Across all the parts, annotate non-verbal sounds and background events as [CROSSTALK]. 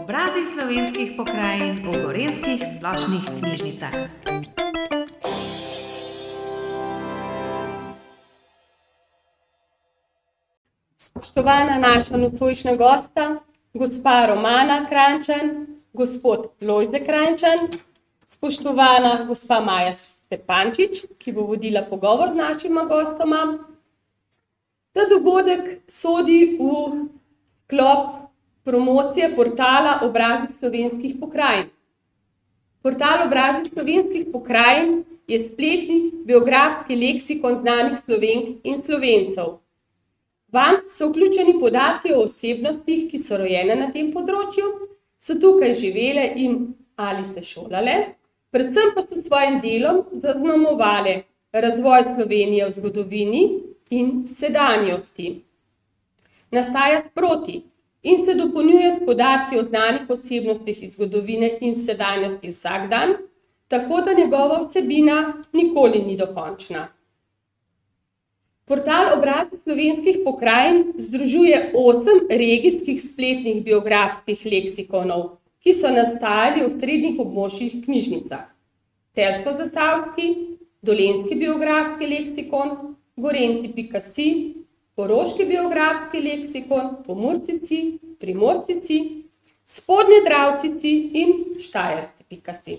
Obrazi slovenskih pokrajin v gorenskih splošnih knjižnicah. Spoštovana naša nocojšnja gosta, gospa Romana Krančan, gospod Lojze Krančan, spoštovana gospa Maja Stepančič, ki bo vodila pogovor z našima gostoma. Ta dogodek sodi v sklop promocije portala Obrazi slovenskih pokrajin. Portal Obrazi slovenskih pokrajin je spletni biografski leksikon znanih Slovenk in Slovencev. Vam so vključeni podatki o osebnostih, ki so rojene na tem področju, so tukaj živele in ali se šolale, predvsem pa so s svojim delom zaznamovale razvoj Slovenije v zgodovini in sedanjosti. Nastaja sproti in se dopolnjuje s podatki o znanih osebnostih iz zgodovine in sedanjosti vsak dan, tako da njegova vsebina nikoli ni dokončna. Portal Obrazi slovenskih pokrajin združuje osem regijskih spletnih biografskih leksikonov, ki so nastajali v srednjih območjih knjižnicah. Celsko-zasavski, dolenjski biografski leksikon, gorenci.si, koroški biografski leksikon, pomurci.si, primorci.si, spodnjedravci.si in štajerci.si.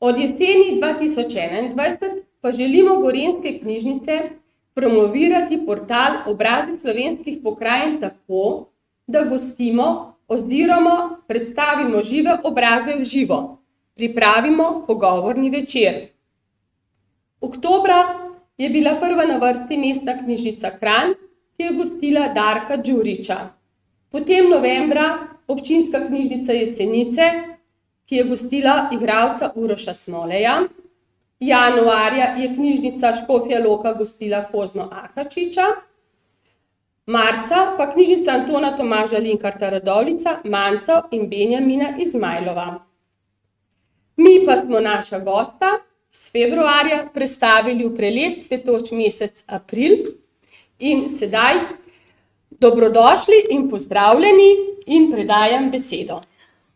Od jeseni 2021 pa želimo gorenske knjižnice promovirati portal Obrazi slovenskih pokrajin tako, da gostimo oziroma predstavimo žive obraze v živo, pripravimo pogovorni večer. Oktobra je bila prva na vrsti Mestna knjižnica Kranj, ki je gostila Darka Đuriča. Potem novembra Občinska knjižnica Jesenice, ki je gostila igralca Uroša Smoleja. Januarja je knjižnica Škofja Loka gostila Kozmo Akačiča, marca pa knjižnica Antona Tomaža Linkarta Radovljica, Manco in Benjamina Izmajlova. Mi pa smo naša gosta s februarja prestavili v prelep cvetoč mesec april in sedaj dobrodošli in pozdravljeni in predajam besedo.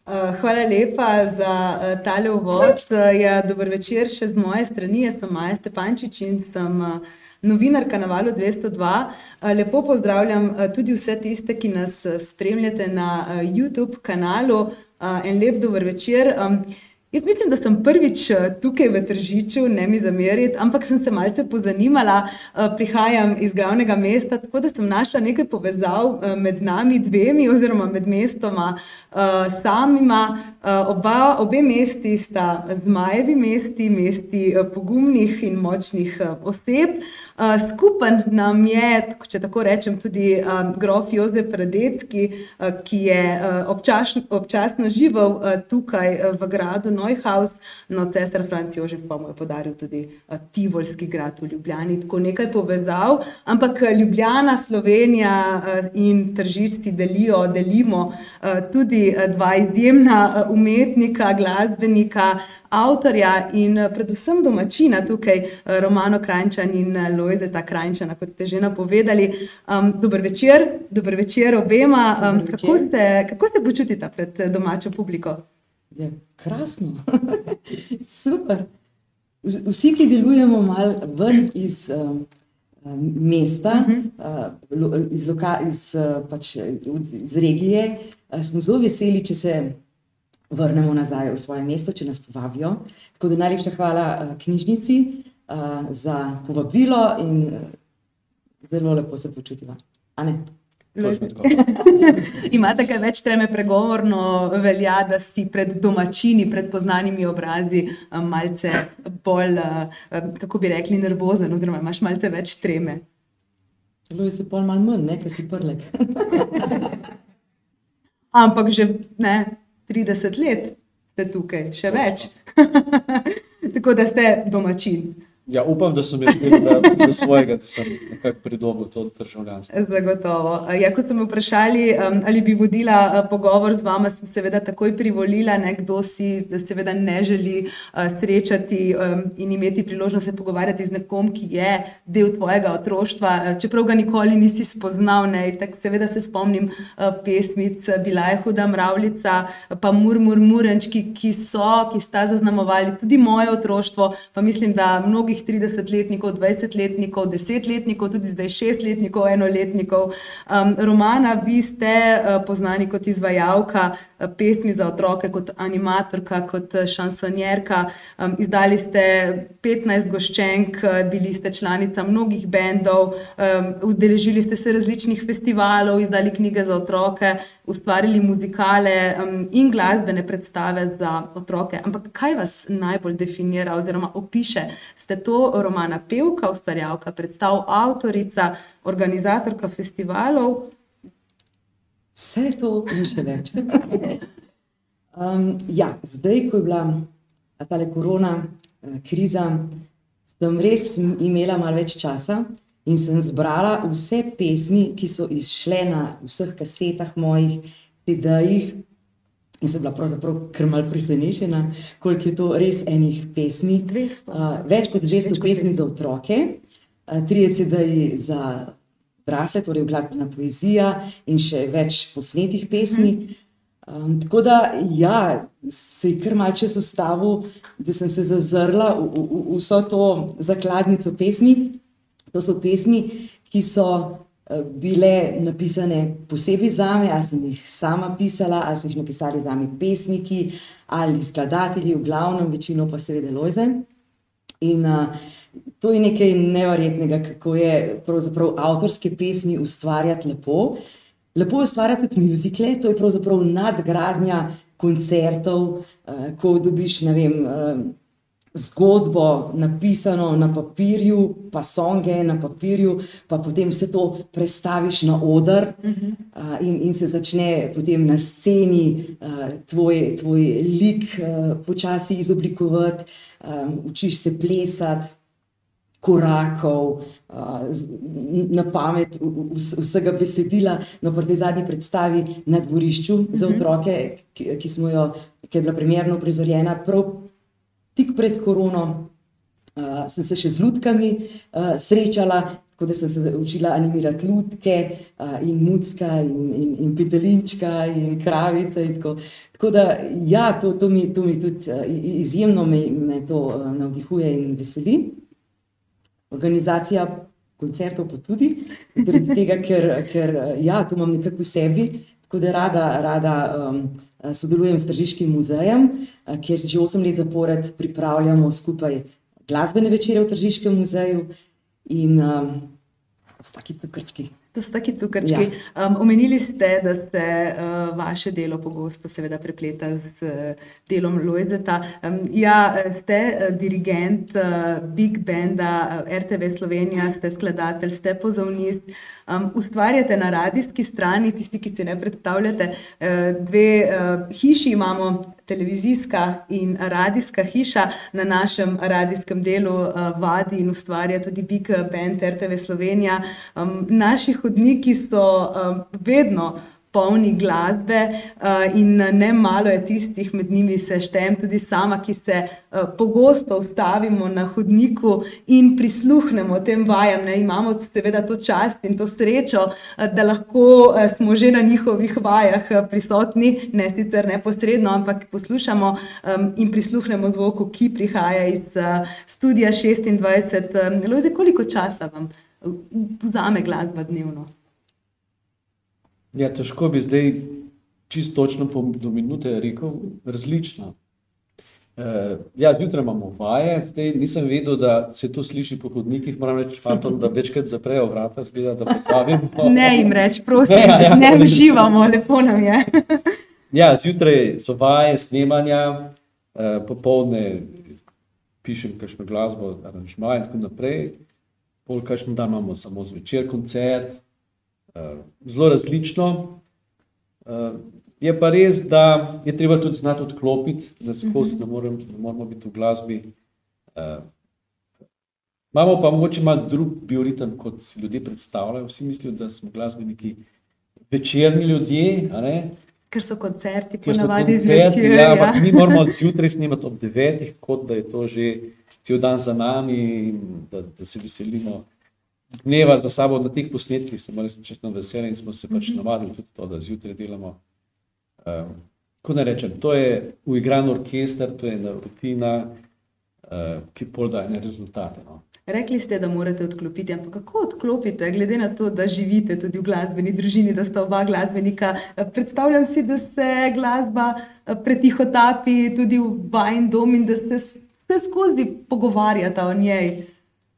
Eh, hvala lepa za uh, tale uvod. Uh, ja, dober večer še z moje strani. Jaz sem Maja Stepančič in sem novinarka na Valu 202. Uh, lepo pozdravljam tudi vse tiste, ki nas spremljate na YouTube kanalu. En lep dober večer. Jaz mislim, da sem prvič eh, tukaj v Tržiču, ne mi zameriti, ampak sem se malce pozanimala, eh, prihajam iz glavnega mesta, tako da sem našla nekaj povezav eh, med nami dvemi oziroma med mestoma samima. Oba, obe mesti sta zmajevi mesti, mesti pogumnih in močnih oseb. Skupen nam je, če tako rečem, tudi grof Jozef Radecki, ki je občasno, občasno živel tukaj v gradu Neuhaus, no cesar Franc Jožef pa mu je podaril tudi uh, Tivolski grad v Ljubljani, tako nekaj povezav, ampak Ljubljana, Slovenija uh, in tržišči delijo, delimo uh, tudi uh, dva izjemna uh, umetnika, glasbenika, avtorja in uh, predvsem domačina tukaj, uh, Romano Krajčan in uh, Lojzeta Krajčana, kot ste že napovedali. Um, dober večer, dober večer obema. Um, dober večer. Kako, ste, kako se počutite pred domačo publiko? Je krasno, [LAUGHS] super. Vsi, ki delujemo malo ven iz um, mesta, uh, iz, loka, iz, uh, pač, iz regije, uh, smo zelo veseli, če se vrnemo nazaj v svoje mesto, če nas povabijo. Tako da najlepša hvala uh, knjižnici uh, za povabilo in uh, zelo lepo se počutiva. [LAUGHS] Imate kaj več treme pregovorno, velja, da si pred domačini, pred poznanimi obrazi, eh, malce bolj, eh, kako bi rekli, nervozen, oziroma imaš malce več treme. Zelo je se pol mal manj, ne, ker si prlek. [LAUGHS] Ampak že ne, 30 let ste tukaj, še več. [LAUGHS] Tako da ste domačin. Ja, upam, da sem jaz za, za svojega, da sem nekako pridobil to državljanstvo. Zagotovo. Ja, ko ste me vprašali, um, ali bi vodila uh, pogovor z vama, sem seveda takoj privolila, ne, kdo si seveda ne želi uh, srečati um, in imeti priložnost se pogovarjati z nekom, ki je del tvojega otroštva, uh, čeprav ga nikoli nisi spoznal. Ne, seveda se spomnim pesmic, bila je huda mravljica, pa murmur murenčki, ki so, ki sta zaznamovali tudi moje otroštvo, pa mislim, da mnogih mladih 30-letnikov, 20-letnikov, 10-letnikov, tudi zdaj 6-letnikov, enoletnikov. Um, Romana, vi ste uh, poznani kot izvajalka uh, pesmi za otroke, kot animatorka, kot uh, šansonjerka. Um, izdali ste 15 goščenk, uh, bili ste članica mnogih bendov, um, udeležili ste se različnih festivalov, izdali knjige za otroke ustvarili muzikale um, in glasbene predstave za otroke. Ampak kaj vas najbolj definira oziroma opiše? Ste to romana pevka, ustvarjalka predstav, avtorica, organizatorka festivalov? Vse to in še več. [LAUGHS] um, ja, zdaj, ko je bila ta korona eh, kriza, sem res imela malo več časa in sem zbrala vse pesmi, ki so izšle na vseh kasetah mojih, CD-jih. In sem bila pravzaprav kar mal presenečena, koliko je to res enih pesmi. 200. Uh, več kot 200 pesmi za otroke, uh, 30 CD-ji za odrasle, torej glasbena poezija in še več posnetih pesmi. Um, tako da, ja, se je kar malce ustavil, da sem se zazrla v, v, v vso to zakladnico pesmi. To so pesmi, ki so bile napisane posebej za me, ali sem jih sama pisala, ali so jih napisali za me pesniki ali skladatelji, v glavnem, večino pa seveda Lojze. In uh, to je nekaj nevrjetnega, kako je avtorske pesmi ustvarjati lepo. Lepo je ustvarjati tudi muzikle, to je pravzaprav nadgradnja koncertov, uh, ko dobiš, ne vem. Uh, zgodbo napisano na papirju, pa songe na papirju, pa potem vse to prestaviš na oder uh -huh. uh, in, in se začne potem na sceni uh, tvoj, tvoj lik uh, počasi izoblikovati, um, učiš se plesati. Korakov, na pamet, vsega besedila, no, pri tej zadnji predstavi na dvorišču za mhm. otroke, ki, ki smo jo, ki je bila primerno prizorjena, prav tik pred korono, uh, sem se še z ljudkami uh, srečala, tako da sem se učila animirati ljudke uh, in mucka in, in, in petelinčka in kravice. In tako. tako da, ja, to, to, mi, to mi tudi uh, izjemno me, me to uh, navdihuje in veseli. Organizacija koncertov pa tudi, zaradi tega, ker, ker ja, to imam nekako v sebi, tako da rada, rada um, sodelujem s Tržiškim muzejem, eh, kjer že osem let zapored pripravljamo skupaj glasbene večere v Tržiškem muzeju in um, so taki cukrčki. To so taki cukrčki. Ja. Um, omenili ste, da se uh, vaše delo pogosto seveda prepleta z uh, delom Lojzeta. Um, ja, ste uh, dirigent uh, Big Banda uh, RTV Slovenija, ste skladatelj, ste pozavnist. Um, ustvarjate na radijski strani, tisti, ki si ne predstavljate, uh, dve uh, hiši imamo televizijska in radijska hiša na našem radijskem delu uh, vadi in ustvarja tudi Big Band RTV Slovenija. Um, naši hodniki so um, vedno polni glasbe uh, in ne malo je tistih, med njimi se štejem tudi sama, ki se uh, pogosto ustavimo na hodniku in prisluhnemo tem vajam. Ne? Imamo seveda to čast in to srečo, uh, da lahko uh, smo že na njihovih vajah uh, prisotni, ne sicer neposredno, ampak poslušamo um, in prisluhnemo zvoku, ki prihaja iz uh, studia 26. Um, Lozi, koliko časa vam vzame glasba dnevno? Ja, težko bi zdaj čisto točno po do minute rekel, različno. Uh, ja, zjutraj imamo vaje, zdaj nisem vedel, da se to sliši po hodnikih. Moram reči, fantom, da večkrat zaprejo vrata, zgleda, da pozavim. Ne jim reči, prosim, ne, ja, ja, ne uživamo, lepo nam je. ja, zjutraj so vaje, snemanja, uh, popovdne pišem kakšno glasbo, aranžma in tako naprej. Pol kakšen dan imamo samo zvečer koncert, uh, zelo različno. Uh, je pa res, da je treba tudi znati odklopiti, da skozi ne, morem, ne moramo biti v glasbi. Uh, Imamo pa mogoče malo drug bioritem, kot si ljudje predstavljajo. Vsi mislijo, da smo glasbeniki večerni ljudje? Ker so koncerti ponavadi zvečer. Ja, Ja, ampak mi moramo zjutraj snemati ob devetih, kot da je to že cel dan za nami in da, da se veselimo dneva za sabo na teh posnetkih. Sem res čestno vesel in smo se pač navadili tudi to, da zjutraj delamo. Um, ko ne rečem, to je uigran orkester, to je ena rutina, uh, ki pol da ene rezultate. No. Rekli ste, da morate odklopiti, ampak kako odklopite, glede na to, da živite tudi v glasbeni družini, da sta oba glasbenika. Predstavljam si, da se glasba eh, pretihotapi tudi v vajen dom in da ste se skozi pogovarjata o njej.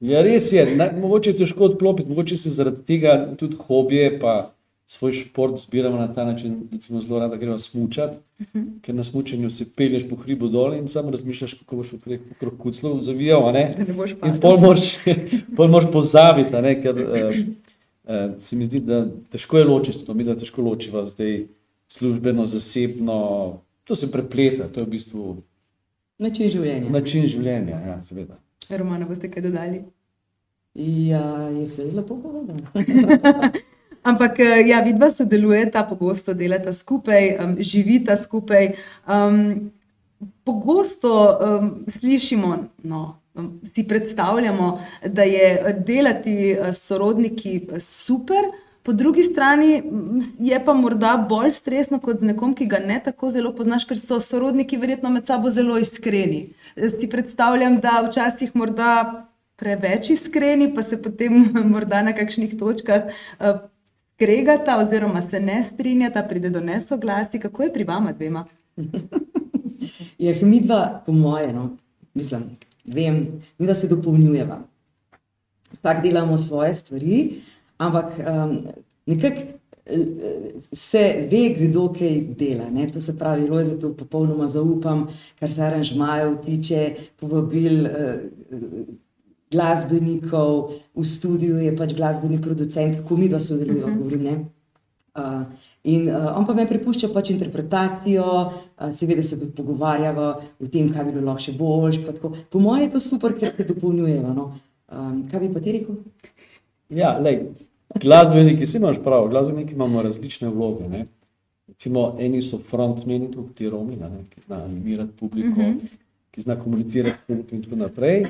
Ja, res je, na, mogoče je težko odklopiti, mogoče se zaradi tega tudi hobije, pa svoj šport zbiramo na ta način. Recimo, zelo rada gremo smučati, uh -huh. ker na smučanju se pelješ po hribu dol in sam razmišljaš, kako boš okrog kuclov zavijal. Ne? Da ne boš In padel. pol moraš, [LAUGHS] pol moraš pozabiti, ne? ker uh, uh, se mi zdi, da težko je ločiti to, mi da težko ločiva zdaj službeno, zasebno. To se prepleta, to je v bistvu Način življenja. način življenja, ja, seveda. Romana, boste kaj dodali? Ja, je se lepo povedal. [LAUGHS] Ampak, eh, ja, vidva sodelujeta, pogosto delata skupaj, um, živita skupaj. Um, pogosto um, slišimo, no, um, si predstavljamo, da je delati eh, s sorodniki eh, super, po drugi strani je pa morda bolj stresno kot z nekom, ki ga ne tako zelo poznaš, ker so sorodniki verjetno med sabo zelo iskreni. Eh, Si predstavljam, da včasih morda preveč iskreni, pa se potem [LAUGHS] morda na kakšnih točkah uh, kregata oziroma se ne strinjata, pride do nesoglasij. Kako je pri vama dvema? [LAUGHS] Je mi dva, po moje, no, mislim, vem, mi da se dopolnjujeva. Vsak delamo svoje stvari, ampak um, nekako eh, se ve, kdo kaj dela. Ne? To se pravi, Lojze, to popolnoma zaupam, kar se aranžmajev tiče, povabil eh, glasbenikov, v studiu je pač glasbeni producent, ko mi dva sodelujemo, uh -huh. govorim. Ne? Uh, in uh, on pa me prepušča pač interpretacijo, uh, seveda se tudi pogovarjava o tem, kaj bi bilo lahko še boljš. tako. Po mojem je to super, ker se dopolnjujeva. No? Um, kaj bi pa ti rekel? Ja, lej, glasbeniki, si imaš prav, glasbeniki imamo različne vloge. Ne? Recimo, eni so frontmeni, tudi ti Romi, ne? ki zna animirati publiko, uh -huh. ki zna komunicirati s publikom in tako naprej.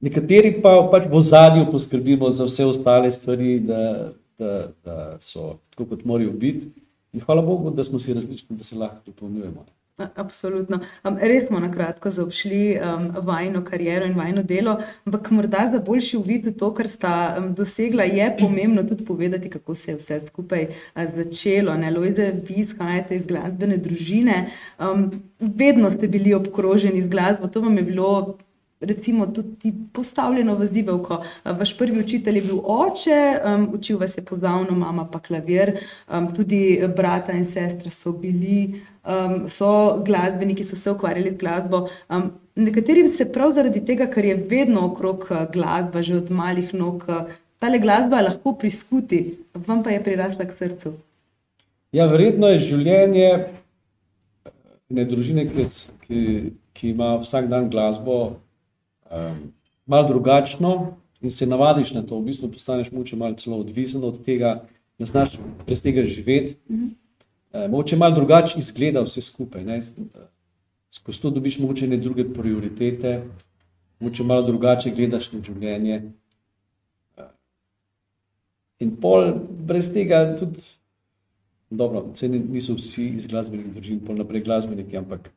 Nekateri pa pač v ozadju poskrbimo za vse ostale stvari, da, da, da so tako, kot morajo biti. In hvala Bogu, da smo si različni, da se lahko dopolnjujemo. Absolutno. Um, res smo na kratko zaobšli um, vajno kariero in vajno delo, ampak morda za boljši uvid v to, kar sta um, dosegla, je pomembno tudi povedati, kako se je vse skupaj a, začelo. Lojze, vi izhajate iz glasbene družine, um, vedno ste bili obkroženi z glasbo, to vam je bilo. Recimo, tudi postavljeno v zibelko. Vaš prvi učitelj je bil oče, um, učil vas je pozavno, mama pa klavir, um, tudi brata in sestra so bili, um, so glasbeniki, so se ukvarjali z glasbo. Um, nekaterim se prav zaradi tega, ker je vedno okrog uh, glasba, že od malih nog, uh, tale glasba lahko priskuti, vam pa je prirasla k srcu. Ja, verjetno je življenje ene družine, ki, ki, ki ima vsak dan glasbo, um, malo drugačno in se navadiš na to. V bistvu postaneš moče malo celo odvisen od tega, ne znaš brez tega živeti. Um, moče malo drugače izgleda vse skupaj. Ne? Skozi to dobiš moče ne druge prioritete, moče malo drugače gledaš na življenje. In pol brez tega tudi Dobro, niso vsi iz glasbenih družin, pol naprej glasbeniki, ampak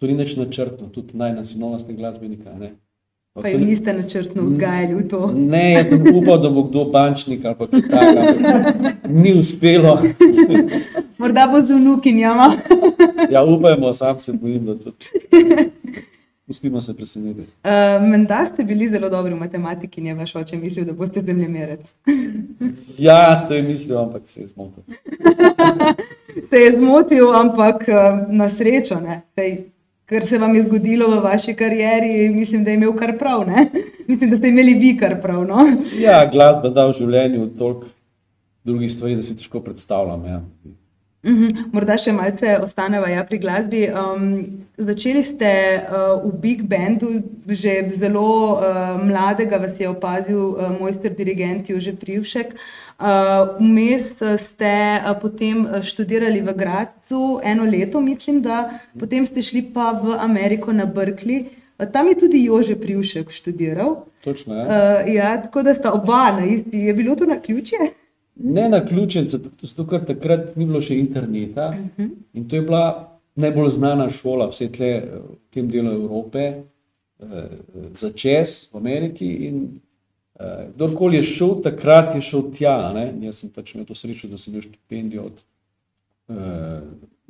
to ni nič načrtno, tudi najna sinova ste glasbenika. a Ne? Pa jih niste načrtno vzgajali v to. ne, jaz sem upal, da bo kdo bančnik ali kaj takega. Ni uspelo. [LAUGHS] Morda bo z unukinjama. Ja, upajmo, sam se bojim, da tudi. Pustimo se presenetiti. Uh, [LAUGHS] Menda ste bili zelo dobri v matematiki, in je vaš oče mislil, da boste zemljemerec. [LAUGHS] Ja, to je mislil, ampak se je zmotil. Se je zmotil, ampak uh, na srečo, ne. Sej, kar se vam je zgodilo v vaši karieri, mislim, da je imel kar prav. Ne? [LAUGHS] Mislim, da ste imeli vi kar prav. No? Ja, glasba da v življenju toliko drugih stvari, da si težko predstavljam. Ja. Mhm, Morda še malce ostaneva ja, pri glasbi. Um, začeli ste uh, v Big Bandu, že zelo uh, mladega vas je opazil uh, mojster dirigent Jože Privšek. Uh, Vmes uh, ste uh, potem uh, študirali v Gradcu eno leto, mislim, da potem ste šli pa v Ameriko na Berkeley. Uh, Tam je tudi Jože Privšek študiral. Točno, ja. Uh, ja, tako da sta oba na isti. Je bilo to na ključje? Ne na ključen, zato ker takrat ni bilo še interneta in to je bila najbolj znana šola vse tle eh, v tem delu Evrope eh, za čez v Ameriki in eh, kdorkoli je šel takrat, je šel tja. Ne? Jaz sem pač imel to srečo, da sem imel štipendijo od eh,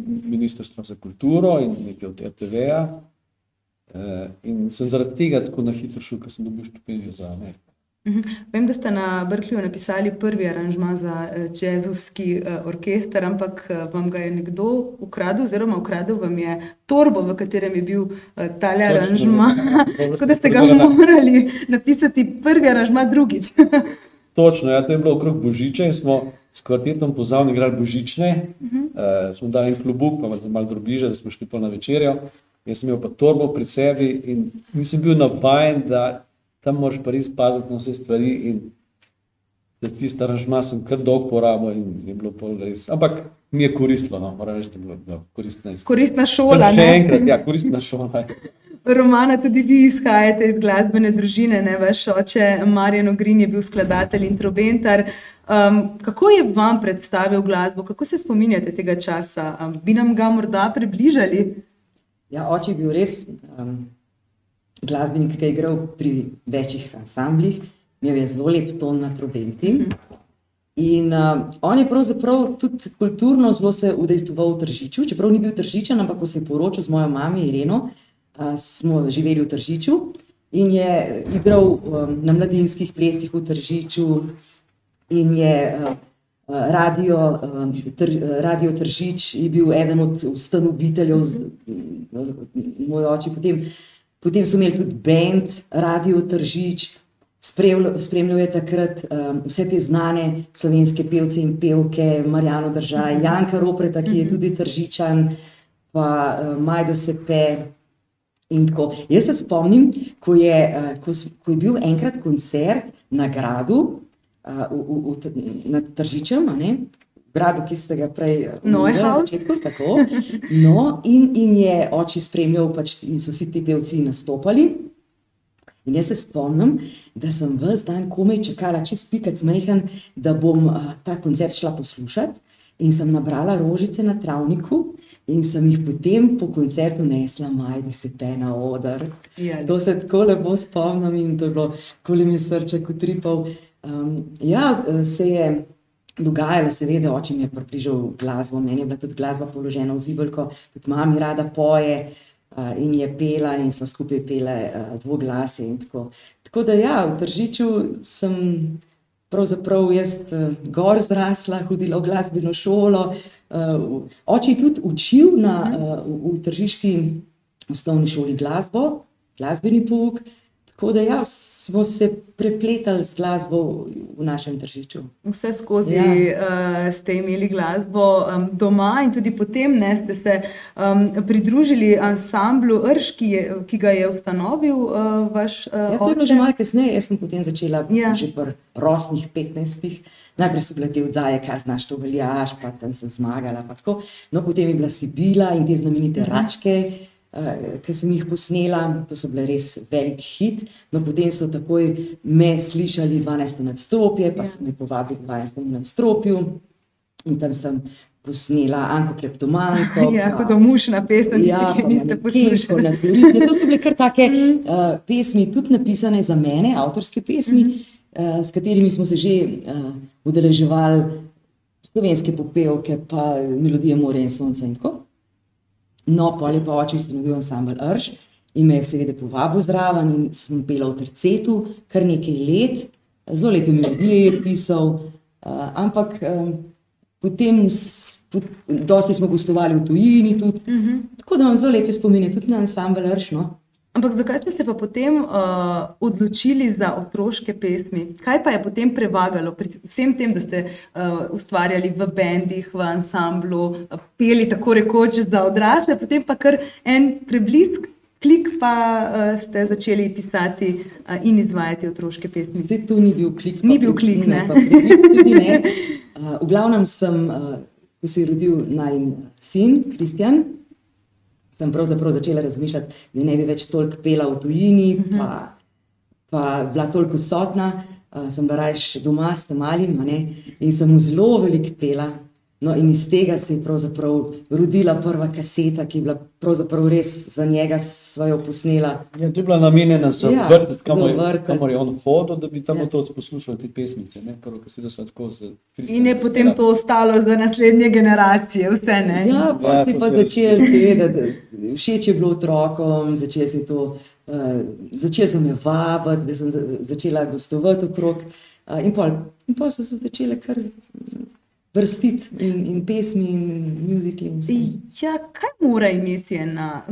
Ministrstva za kulturo in nekaj od RTV-ja eh, in sem zaradi tega tako na hitro šel, ker sem dobil štipendijo za Ameriko. Mhm. Vem, da ste na Berkeleyju napisali prvi aranžma za eh, jazzovski eh, orkester, ampak eh, vam ga je nekdo ukradel, oziroma ukradel vam je torbo, v katerem je bil tale aranžma. [LAUGHS] Tako da ste ga morali napisati prvi aranžma drugič. [LAUGHS] Točno, ja, to je bilo okrog Božiča in smo s kvartetom pozavni igrali Božične. Uh -huh. uh, smo dali en klubuk, pa malo drobiže, da smo šli pa na večerjo. Jaz sem imel pa torbo pri sebi in nisem bil navajen, da tam moraš pa res paziti na vse stvari. In za tisti aranžma sem kar dolgo porabil in je bilo pol res. Ampak mi je koristilo, no, moram reči, da je bilo, bilo koristno. izkušnja. Koristna šola. Še ne? enkrat, ja, koristna šola. Romana, tudi vi izhajate iz glasbene družine, ne? vaš oče Marjan Ogrin je bil skladatelj in trobentar. Um, kako je vam predstavil glasbo, kako se spominjate tega časa? Um, bi nam ga morda približali? Ja, oče je bil res um, glasbenik, ki je igral pri večjih ansamblih, imel je zelo lep ton na trobenti. In uh, on je pravzaprav tudi kulturno zelo se udejstvoval v Tržiču, čeprav ni bil Tržičan, ampak ko se je poročil z mojo mamo Ireno, uh, smo živeli v Tržiču in je igral um, na mladinskih plesih v Tržiču in je uh, uh, radio, um, tr, uh, radio Tržič je bil eden od ustanoviteljev, z- uh, moj oče. Potem, potem so imeli tudi band Radio Tržič. Spremljal, je takrat um, vse te znane slovenske pevce in pevke, Marijano Držaj, Janka Ropreta, ki je tudi tržičan, pa uh, Majdo Sepe. Jaz se spomnim, ko je, uh, ko, ko je bil enkrat koncert na gradu, uh, v, v, v, nad Tržičem, ne? Gradu, ki ste ga prej omenili na začetku. Tako. No, in, in je oči spremljal, pač, in so vsi ti pevci nastopali. In jaz se spomnim, da sem vse dan komaj čakala, čez pikac mehen, da bom uh, ta koncert šla poslušati. In sem nabrala rožice na travniku in sem jih potem po koncertu nesla, majdi se pe na oder. Ja, To se tako lepo spomnim in to je bilo, koli mi je srce utripal. Um, ja, eh, se je dogajalo, seveda, oče mi je približal glasbo, meni je bila tudi glasba položena v zibelko, tudi mami rada poje. Uh, in je pela, in smo skupaj pele uh, dvoglase. Tako. tako da, ja, v Tržiču sem pravzaprav jaz uh, gor zrasla, hodila v glasbeno šolo. Uh, oče je tudi učil na, uh, v, v Tržiški osnovni šoli glasbo, glasbeni pouk. Tako da, ja, smo se prepletali z glasbo v našem Tržiču. Vse skozi Ja. ja. uh, ste imeli glasbo um, doma, in tudi potem ne, ste se um, pridružili ansamblu Rš, ki, je, ki ga je ustanovil uh, vaš uh, Ja, to je bilo že malo kasneje, jaz sem potem začela Ja. ja. že pri rosnih 15. Najprej so bile te vdaje, kaj znaš, to veljaš, pa tam sem zmagala. tako. No, potem je bila Sibila in te znamenite Mhm. račke, ki sem jih posnela, to so bile res velik hit. No, potem so takoj me slišali 12. nadstropje, pa Ja. so me povabili k 12. nadstropju in tam sem posnela Anko Kleptomanko. [LAUGHS] Ja, pa- kot domušna pesem, Ja, ki pa niste poslušali. Floridni. To so bile kar take uh, pesmi, tudi napisane za mene, avtorske pesmi, uh, s katerimi smo se že uh, udeleževali, slovenske popevke, pa melodije More in Sonca in tako. No, pol je pa oče ustanovil ansambl Rš in me je seveda povabil zraven in sem pela v tercetu kar nekaj let, zelo lepe melodije je pisal, uh, ampak um, potem, pot, dosti smo gostovali v tujini tudi, uh -huh. tako da imam zelo lepe spomine tudi na ansambl Rš. No? Ampak zakaj ste se pa potem uh, odločili za otroške pesmi? Kaj pa je potem prevagalo pri vsem tem, da ste uh, ustvarjali v bendih, v ansamblu, peli tako rekoč za odrasle, potem pa kar en preblisk, klik pa uh, ste začeli pisati uh, in izvajati otroške pesmi? Zdaj tu ni bil klik. Ni bil klik, ne. tudi ne. Uh, v glavnem sem, uh, ko se je rodil naj sin, Kristjan, sem pravzaprav začela razmišljati, da ne bi več toliko pela v tujini, pa, pa bila toliko odsotna. Uh, sem bila raje doma s tem malim in sem mu zelo veliko pela. No, in iz tega se je pravzaprav rodila prva kaseta, ki je bila pravzaprav res za njega svojo posnela. Ja, to je bila namenjena za Ja, vrtec, za kamor, vrtec. kamor je on hodil, da bi tam Ja. otroci poslušali te pesmice. Ne? Prvo, se da so tako z In je potem to ostalo za naslednje generacije, vse ne. Ja, pa Ja, si to pa se res- začel, seveda, da- všeč je bilo otrokom, začel si to, uh, začel sem me vabiti, da sem začela gostovati okrog. Uh, in pol, in pol so se začele kar vrstiti in, in pesmi in vse. Ja, kaj mora imeti ena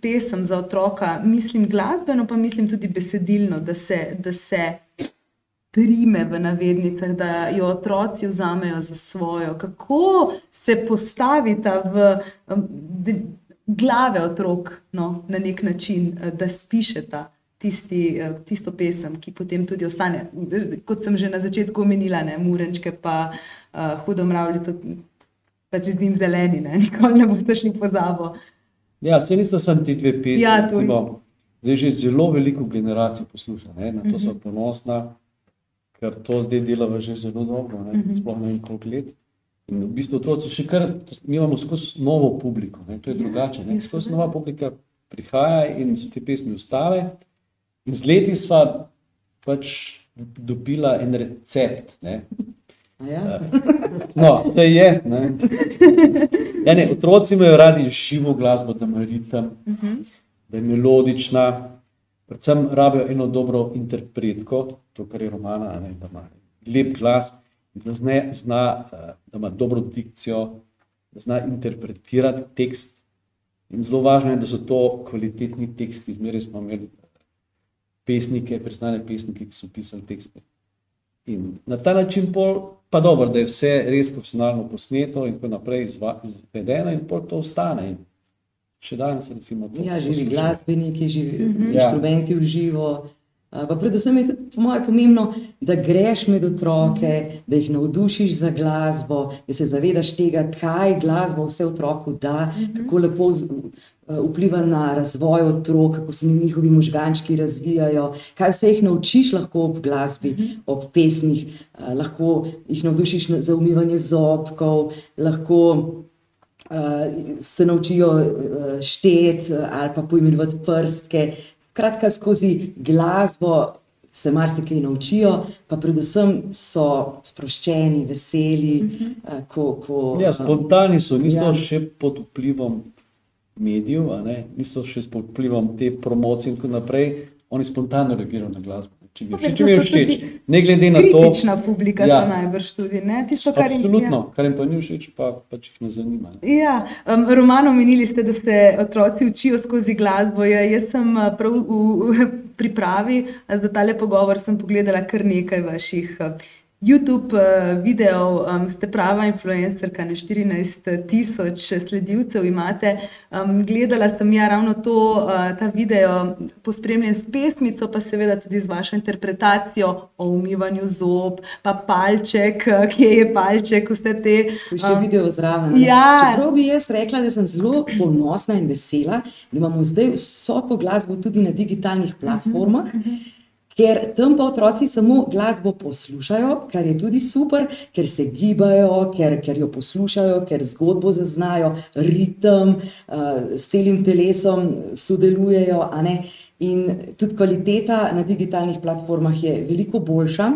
pesem za otroka? Mislim glasbeno, pa mislim tudi besedilno, da se, da se prime v navednicah, da jo otroci vzamejo za svojo. Kako se postavita v glave otrok no, na nek način, eh, da spišeta. Tisti, eh, tisto pesem, ki potem tudi ostane, kot sem že na začetku omenila, ne, Murenčke, pa uh, Hudo mravljico, pač z njim zeleni, ne? [LAUGHS] nikoli ne boste šli pozabo. Ja, se niso samo ti dve pesmi. Ja, to je- recimo, Zdaj že zelo veliko generacij posluša, ne? na to Mhm. so ponosna, ker to zdaj delava že zelo dolgo, ne? Mhm. sploh ne vem koliko let. In v bistvu otroci še kar, mi imamo skozi novo publiko, ne? to je drugače. Ne? ja, Skozi nova publika prihaja in so te pesmi ostale. In z leti sva pač dobila en recept. Ne? Ja? No, to je jaz. Ne? Ja, ne, otroci imajo radi živo glasbo, da ima ritem, da je melodična, predvsem rabijo eno dobro interpretko, to, kar je romana, a ne, da ima lep glas, da, zne, zna, eh, da ima dobro dikcijo, da zna interpretirati tekst. In zelo važno je, da so to kvalitetni teksti. Zmeraj smo imeli pesnike, predstavljene pesnike, ki so pisali tekste. In na ta način pol, pa dobro, da je vse res profesionalno posneto in tako naprej izva- izvedeno in pol to ostane. In še danes recimo to. Ja, živi glasbeniki, živi mm -hmm. Inštrumenti v živo. A, Pa predvsem je tudi, po mojem, pomembno, da greš med otroke, da jih navdušiš za glasbo, da se zavedaš tega, kaj glasba vse otroku da, kako lepo vpliva na razvoj otrok, kako se njihovi možgančki razvijajo, kaj vse jih naučiš lahko ob glasbi, ob pesmih, eh, lahko jih navdušiš na- za umivanje zobkov, lahko uh, se naučijo šteti ali pa poimenovati prstke. Skratka, skozi glasbo se marsikaj naučijo, pa predvsem so sproščeni, veseli. Uh, ko, ko, Ja, spontani so, niso ja. še pod vplivom medijev, niso še pod vplivom te promocije in tako naprej. Oni spontano reagirajo na glasbo. Če mi je všeč, če mi je všeč. Ne glede na to, Kritična publika ja. Ja. so najbrž tudi. Ne? Tisto, kar jim- absolutno, kar jim pa ni všeč, pa pač jih ne zanima. Ne. Ja, um, Romano, omenili ste, da se otroci učijo skozi glasbo. Ja, jaz sem uh, prav v, v pripravi za tale pogovor sem pogledala kar nekaj vaših uh, YouTube uh, videov. Um, ste prava influencerka, ne 14 tisoč sledilcev imate. Um, gledala sem ja ravno to, uh, ta video, pospremljen s pesmico, pa seveda tudi z vašo interpretacijo o umivanju zob, pa palček, uh, kje je palček, vse te. Še video zraven. ne. Ja. Čeprav bi jaz rekla, da sem zelo ponosna in vesela, da imamo zdaj vso to glasbo tudi na digitalnih platformah. Ker tam pa otroci samo glasbo poslušajo, kar je tudi super, ker se gibajo, ker, ker jo poslušajo, ker zgodbo zaznajo, ritem, uh, s celim telesom sodelujejo. In tudi kvaliteta na digitalnih platformah je veliko boljša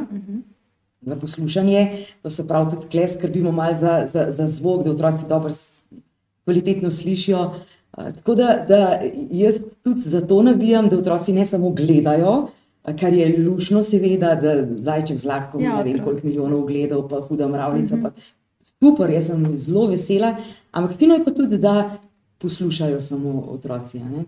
za poslušanje, to se pravi, tudi tle skrbimo malo za, za, za zvok, da otroci dobro kvalitetno slišijo. A, Tako da, da jaz tudi zato navijam, da otroci ne samo gledajo, kar je lušno, seveda, da zajček zlatko, Ja, ja, ne vem koliko milijonov gledal, pa huda mravljica. Mm -hmm. pa, super, jaz sem zelo vesela. Ampak fino je pa tudi, da poslušajo samo otroci. ne.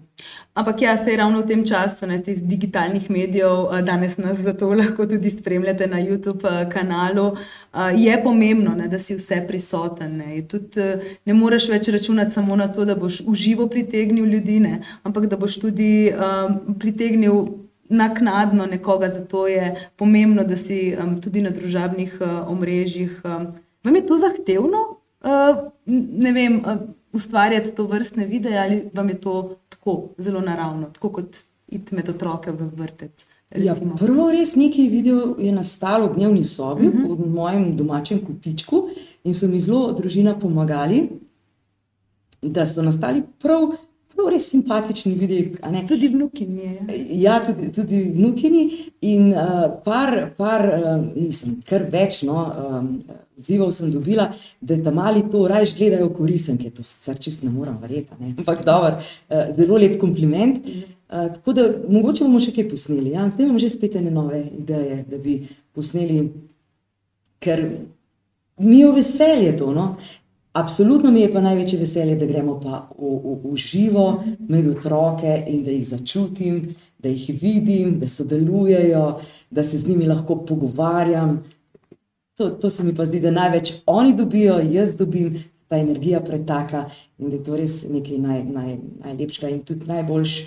Ampak ja, se je ravno v tem času, ne, teh digitalnih medijev, eh, danes nas zato [LAUGHS] lahko tudi spremljate na YouTube eh, kanalu, eh, je pomembno, ne, da si vse prisoten. Ne. Tudi, eh, ne moreš več računati samo na to, da boš uživo pritegnil ljudi, ne, ampak da boš tudi um, pritegnil naknadno nekoga. Zato je pomembno, da si um, tudi na družabnih uh, omrežjih. Um, vam je to zahtevno? Uh, ne vem, uh, ustvarjati to vrstne videe ali vam je to tako zelo naravno, tako kot iti med otroke v vrtec. Ja, recimo? prvo res nekaj video je nastalo v dnevni sobi, uh -huh. v mojem domačem kotičku in so mi zelo družina pomagali, da so nastali prav, prav res simpatični ne. Tudi vnuki mi je. Ja, tudi, tudi vnukini in uh, par, par uh, mislim, kar več no, um, odzivov sem dobila, da ta mali to raje gledajo korisenke, to sicer čist ne moram verjeti, ne. ampak dobro, uh, zelo lep kompliment. Uh, tako da mogoče bomo še kaj posneli. Ja? Zdaj imam že spet ene nove ideje, da bi posneli, ker mi je veselje to. No? Absolutno mi je pa največje veselje, da gremo pa v, v, v živo med otroke in da jih začutim, da jih vidim, da sodelujejo, da se z njimi lahko pogovarjam. To, to se mi pa zdi, da največ oni dobijo, jaz dobim, ta energija pretaka in da je to res nekaj naj, naj, najlepšega in tudi najboljš,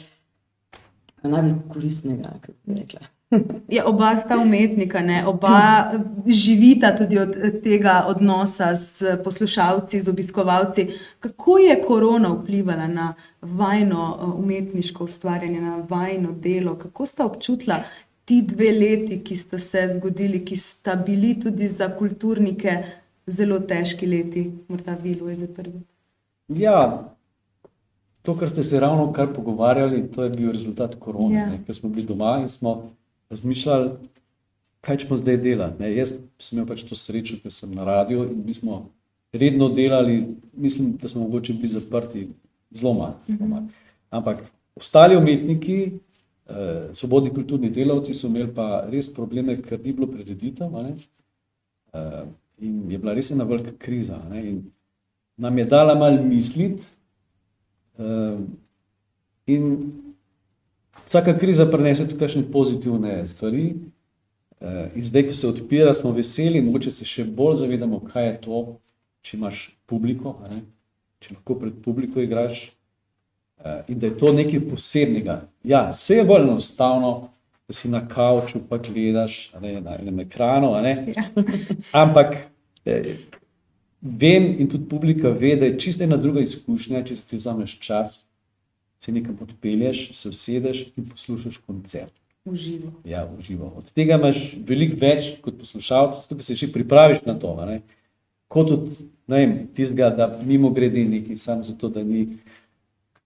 najbolj koristnega, kako bi rekla. [LAUGHS] Ja, oba sta umetnika, ne? oba živita tudi od tega odnosa s poslušalci, z obiskovalci. Kako je korona vplivala na vajno umetniško ustvarjanje, na vajno delo? Kako sta občutila ti dve leti, ki sta se zgodili, ki sta bili tudi za kulturnike zelo težki leti? Morda vi, Lojze, prvi. Ja, to, kar ste se ravno kar pogovarjali, to je bil rezultat korone, Ja. ja. ker smo bili doma in smo razmišljali, kaj ćemo zdaj delati. Ne. Jaz sem imel pač to srečo, ker sem na radiju in mi smo redno delali, mislim, da smo mogoče bili zaprti zelo malo. zelo malo. Ampak ostali umetniki, eh, svobodni kulturni delavci so imeli pa res probleme, ker ni bilo prireditev. Eh, in je bila res ena velika kriza. nam je dala malo misliti. Uh, in vsaka kriza prinese tudi kakšne pozitivne stvari. Uh, in zdaj, ko se odpira, smo veseli, mogoče se še bolj zavedamo, kaj je to, če imaš publiko, če lahko pred publiko igraš. Uh, in da je to nekaj posebnega. Ja, vse je bolj enostavno, da si na kavču pa gledaš ne, na enem ekranu. Ja. [LAUGHS] Ampak eh, vem in tudi publika ve, da je čisto ena druga izkušnja, če si ti vzameš čas, se nekam odpelješ, se usedeš in poslušaš koncert. Uživo. Ja, v živo. Od tega imaš veliko več kot poslušalec, tukaj se še pripraviš na to. Ne? Kot od vem, tistega, da mimo grede nekaj, samo zato, da ni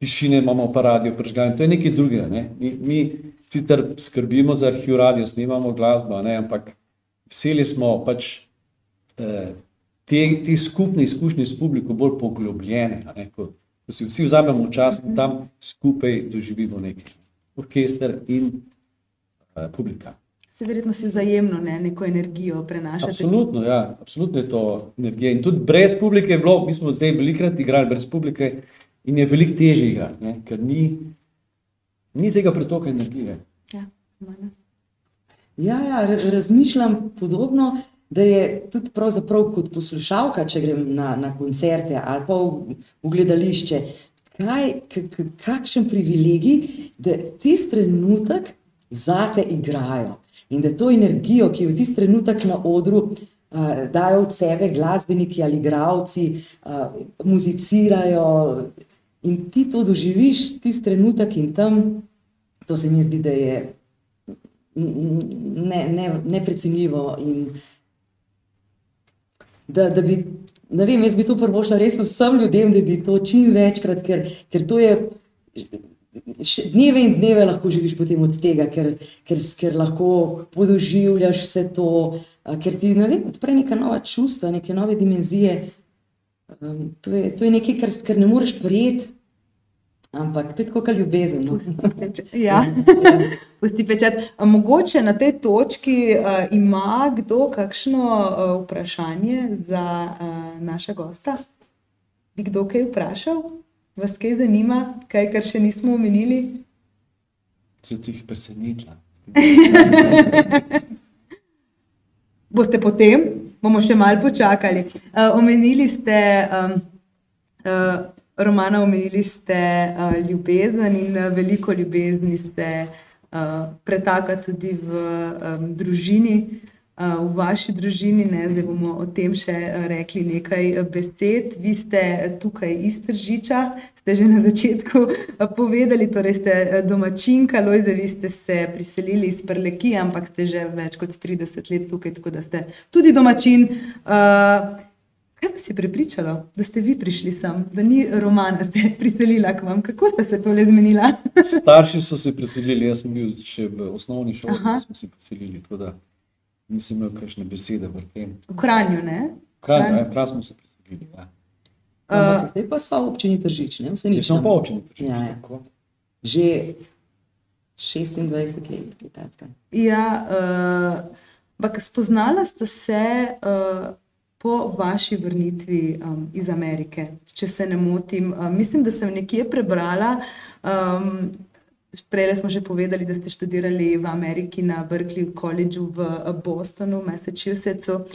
tišine, imamo pa radio prižgan. To je nekaj drugega. Ne? Mi, mi sicer skrbimo za arhiv radio, snemamo glasbo, ne? ampak veseli smo pač eh, te, te skupne izkušnje s publiko bolj poglobljene. ne, Ko, si vsi vzamemo čas in tam skupaj doživimo nekaj. Orkester in eh, publika. Se verjetno si vzajemno ne, neko energijo prenašate. Absolutno, ja, absolutno je to energija. In tudi brez publike je bilo, mi smo zdaj velikrat igrali brez publike in je veliko težje igrati, ne, ker ni, ni tega pretoka energije. Ja, Mana. Ja, ja, ra- razmišljam podobno, da je tudi pravzaprav kot poslušalka, če grem na, na koncerte ali pa v, v gledališče, kaj, k, k, kakšen privilegij, da tisti trenutek zate igrajo in da to energijo, ki jo v tisti trenutek na odru uh, dajo od sebe glasbeniki ali igravci, uh, muzicirajo in ti to doživiš, tisti trenutek in tam, to se mi zdi, da je ne, ne, neprecenljivo. In da, da bi, ne vem, jaz bi to prvošla res vsem ljudem, da bi to čim večkrat, ker, ker to je. Dneve in dneve lahko živiš potem od tega, ker, ker, ker lahko podoživljaš vse to, ker ti ne vem, odpre neka nova čustva, neke nove dimenzije. Um, to, je, to je nekaj, kar, kar ne moreš prijeti, ampak to je tako, kot ljubezen. No. Ja. Ja. Pusti pečat. Mogoče na tej točki uh, ima kdo kakšno uh, vprašanje za uh, naša gosta? Bi kdo kaj vprašal? Vas kaj zanima, kaj, kar še nismo omenili? Se ti jih presenetila. [LAUGHS] Boste potem, bomo še malo počakali. Uh, omenili ste um, uh, romana, omenili ste uh, ljubezen in uh, veliko ljubezni ste uh, pretaka tudi v um, družini, uh, v vaši družini. Ne? Zdaj bomo o tem še rekli nekaj besed. Vi ste tukaj iz Tržiča, ste že na začetku povedali, torej ste domačinka, Lojze, vi ste se priselili iz Prlekija, ampak ste že več kot 30 let tukaj, tako da ste tudi domačin. Uh, Kaj vas je prepričalo, da ste vi prišli sem, da ni romana, ste priselili k vam? Kako ste se to le zmenili? [LAUGHS] Starši so se preselili, jaz sem bil še v osnovni šoli, Aha. da smo se preselili, tako da nisem imel kakšne besede v tem. V Kranju, ne? Kraj, Kranj. ja, kraj smo se preselili. Ja. Ampak zdaj pa smo v občini Tržič, ne? Vse Zdaj nič. smo nam- pa občini Tržič, Ja, ja. tako. Že 26 let, kaj takega. Ja, uh, ampak spoznala ste se uh, po vaši vrnitvi um, iz Amerike, če se ne motim. Uh, mislim, da sem nekje prebrala. Um, Prej smo že povedali, da ste študirali v Ameriki na Berkeley Collegeu v eh, Bostonu, Massachusettsu.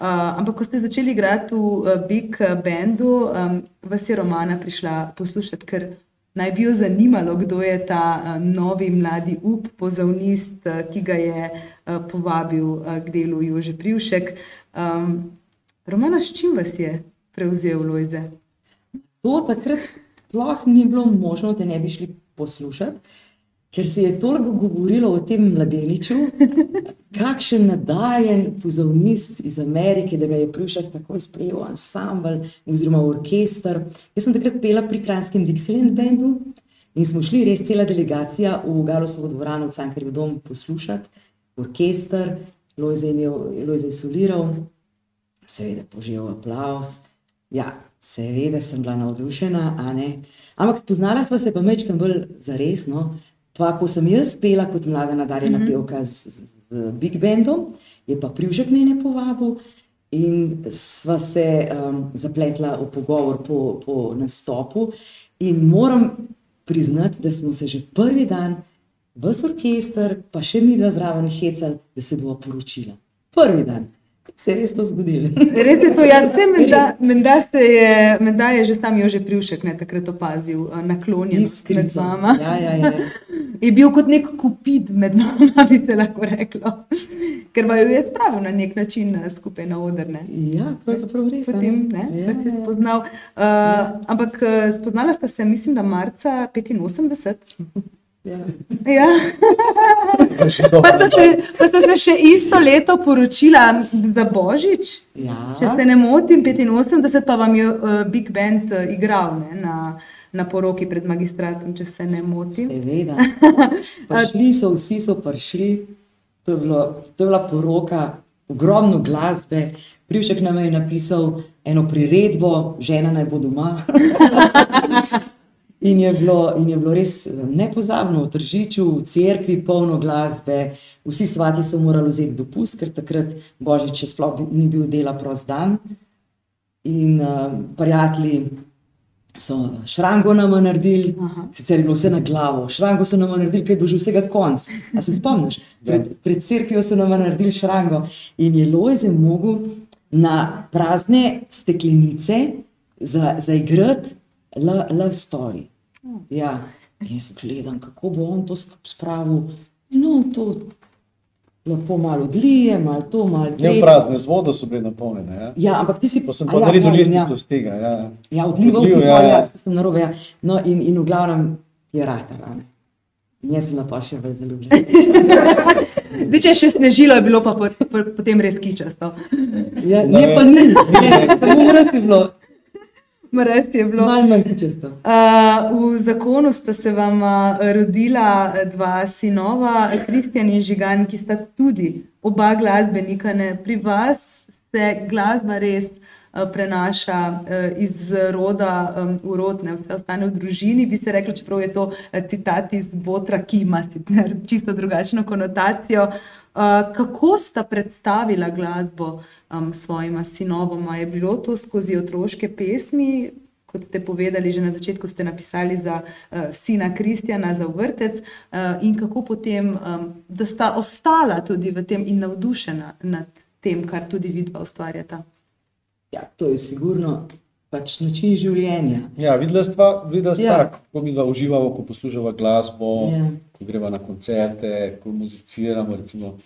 Uh, ampak, ko ste začeli igrati v uh, Big Bandu, um, vas je Romana prišla poslušati, ker naj bi jo zanimalo, kdo je ta uh, novi mladi up, pozavnist, uh, ki ga je uh, povabil uh, k delu Jože Privšek. Um, Romana, s čim vas je prevzel Lojze? To takrat sploh ni bilo možno, da ne bi šli poslušati, ker se je toliko govorilo o tem mladeniču, [LAUGHS] kakšen nadajen pozavnist iz Amerike, da ga je Privšek takoj sprejel v ansambl oziroma orkester. Jaz sem takrat pela pri Kranjskem Dixieland bandu in smo šli res cela delegacija v Galosovo dvorano v Cankarjev dom poslušati, orkester, Lojze je, imel, Lojze je soliral, seveda poživel aplaus. Ja, seveda sem bila navdušena. Ampak spoznala sva se pa mečkam bolj zaresno. Pa ko sem jaz pela kot mlada nadarjena mm -hmm. pevka z, z, z Big Bandom, je pa Privžek mene povabil in sva se um, zapletla v pogovor po, po nastopu. In moram priznati, da smo se že prvi dan, ves orkester, pa še mi dva zraven hecali, da se bo poročila. Prvi dan. Se je res to zgodilo. [LAUGHS] Res je to, ja, vse menda, menda, se je, menda je že sam Jože Privšek ne, takrat opazil uh, naklonjenost med Iskrica. vama. Ja, ja, ja. [LAUGHS] Je bil kot nek kupid med vama, [LAUGHS] bi se lahko reklo. Ker vaju je spravil na nek način eh, skupaj na oder. Ne? Ja, pravzaprav res. Potem ne, Ja, je ja. spoznal. Uh, ampak eh, spoznala sta se, mislim, da marca 85. Ja. Ja. [LAUGHS] Pa sta, se, pa sta se še isto leto poročila za Božič. Ja. Če se ne motim, 85 pa vam je uh, Big Band uh, igral ne, na, na poroki pred magistratom, če se ne motim. Seveda. [LAUGHS] Prišli so, vsi so prišli, to je, bilo, to je bila poroka, ogromno glasbe. Privšek nam je napisal eno priredbo, žena naj bo doma. [LAUGHS] In je, bilo, in je bilo res eh, nepozabno v Tržiču, v cerkvi, polno glasbe, vsi svati so morali vzeti dopust, ker takrat Božič še sploh ni bil dela prost dan. In uh, prijatelji so šrango nam naredili, Aha. sicer je bilo vse na glavo, šrango so nam naredili, kaj bo že vsega konc. A se spomniš? Pred, pred cerkvijo so nam naredili šrango in je Lojze mogel na prazne steklenice za, zaigrati lo- love story. Ja, in jaz gledam, kako bo on to skup spravil. No, to lepo malo odlije, malo to, malo Ne v tretje. prazne z vodo so bile napolnjene. Ja. Ja, ampak ti si Pa sem a pa naredil ja, listnico ja. z tega. Ja. Ja, odlival Odliv, sem, ja, ja, ja. sem narobe. Ja. No, in, in v glavnem je ne. In jaz sem pa še bolj zaljubljena. [LAUGHS] Zdaj, če je še snežilo, je bilo pa po, po, potem res kičasto. Ja, Ne ne, pa ni, ne, samo mraz je bilo. Res je bilo. Malo manj kičasto. Uh, v zakonu sta se vam rodila dva sinova, Kristjan in Žigan, ki sta tudi oba glasbenika. Ne? Pri vas se glasba res uh, prenaša uh, iz roda um, v rod, ne vse ostane v družini. Bi se rekli, čeprav je to citat iz Botra, ki ima sicer čisto drugačno konotacijo. Uh, kako sta predstavila glasbo um, svojima sinovoma? Je bilo to skozi otroške pesmi, kot ste povedali, že na začetku ste napisali za uh, sina Kristjana, za vrtec, uh, in kako potem, um, da sta ostala tudi v tem in navdušena nad tem, kar tudi vidva ustvarjata. Ja, to je sigurno pač način življenja. Ja, videla stva, videla sta, Ja. kako mi dva uživamo, ko poslušamo glasbo, Ja. ko greva na koncerte, ko muziciramo. Recimo,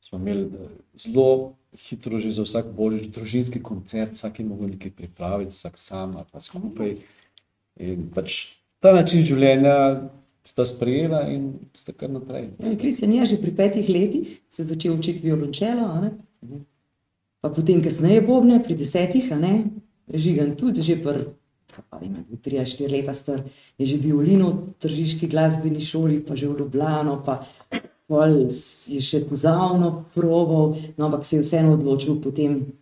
smo imeli eh, zelo hitro že za vsak božič družinski koncert, vsak je mogel nekaj pripraviti, vsak sam ali pa skupaj. In pač ta način življenja sta sprejela in sta kar naprej. Ja, Kristjan je že pri petih letih se začel učiti violončelo, ne? pa potem kasneje bobne, pri desetih, ne, žigan tudi, že kaj pa vem, tri štiri leta star, je že violino v tržiški glasbeni šoli, pa že v Ljubljano, pa pol je še pozavno proval, no, ampak se je vseeno odločil potem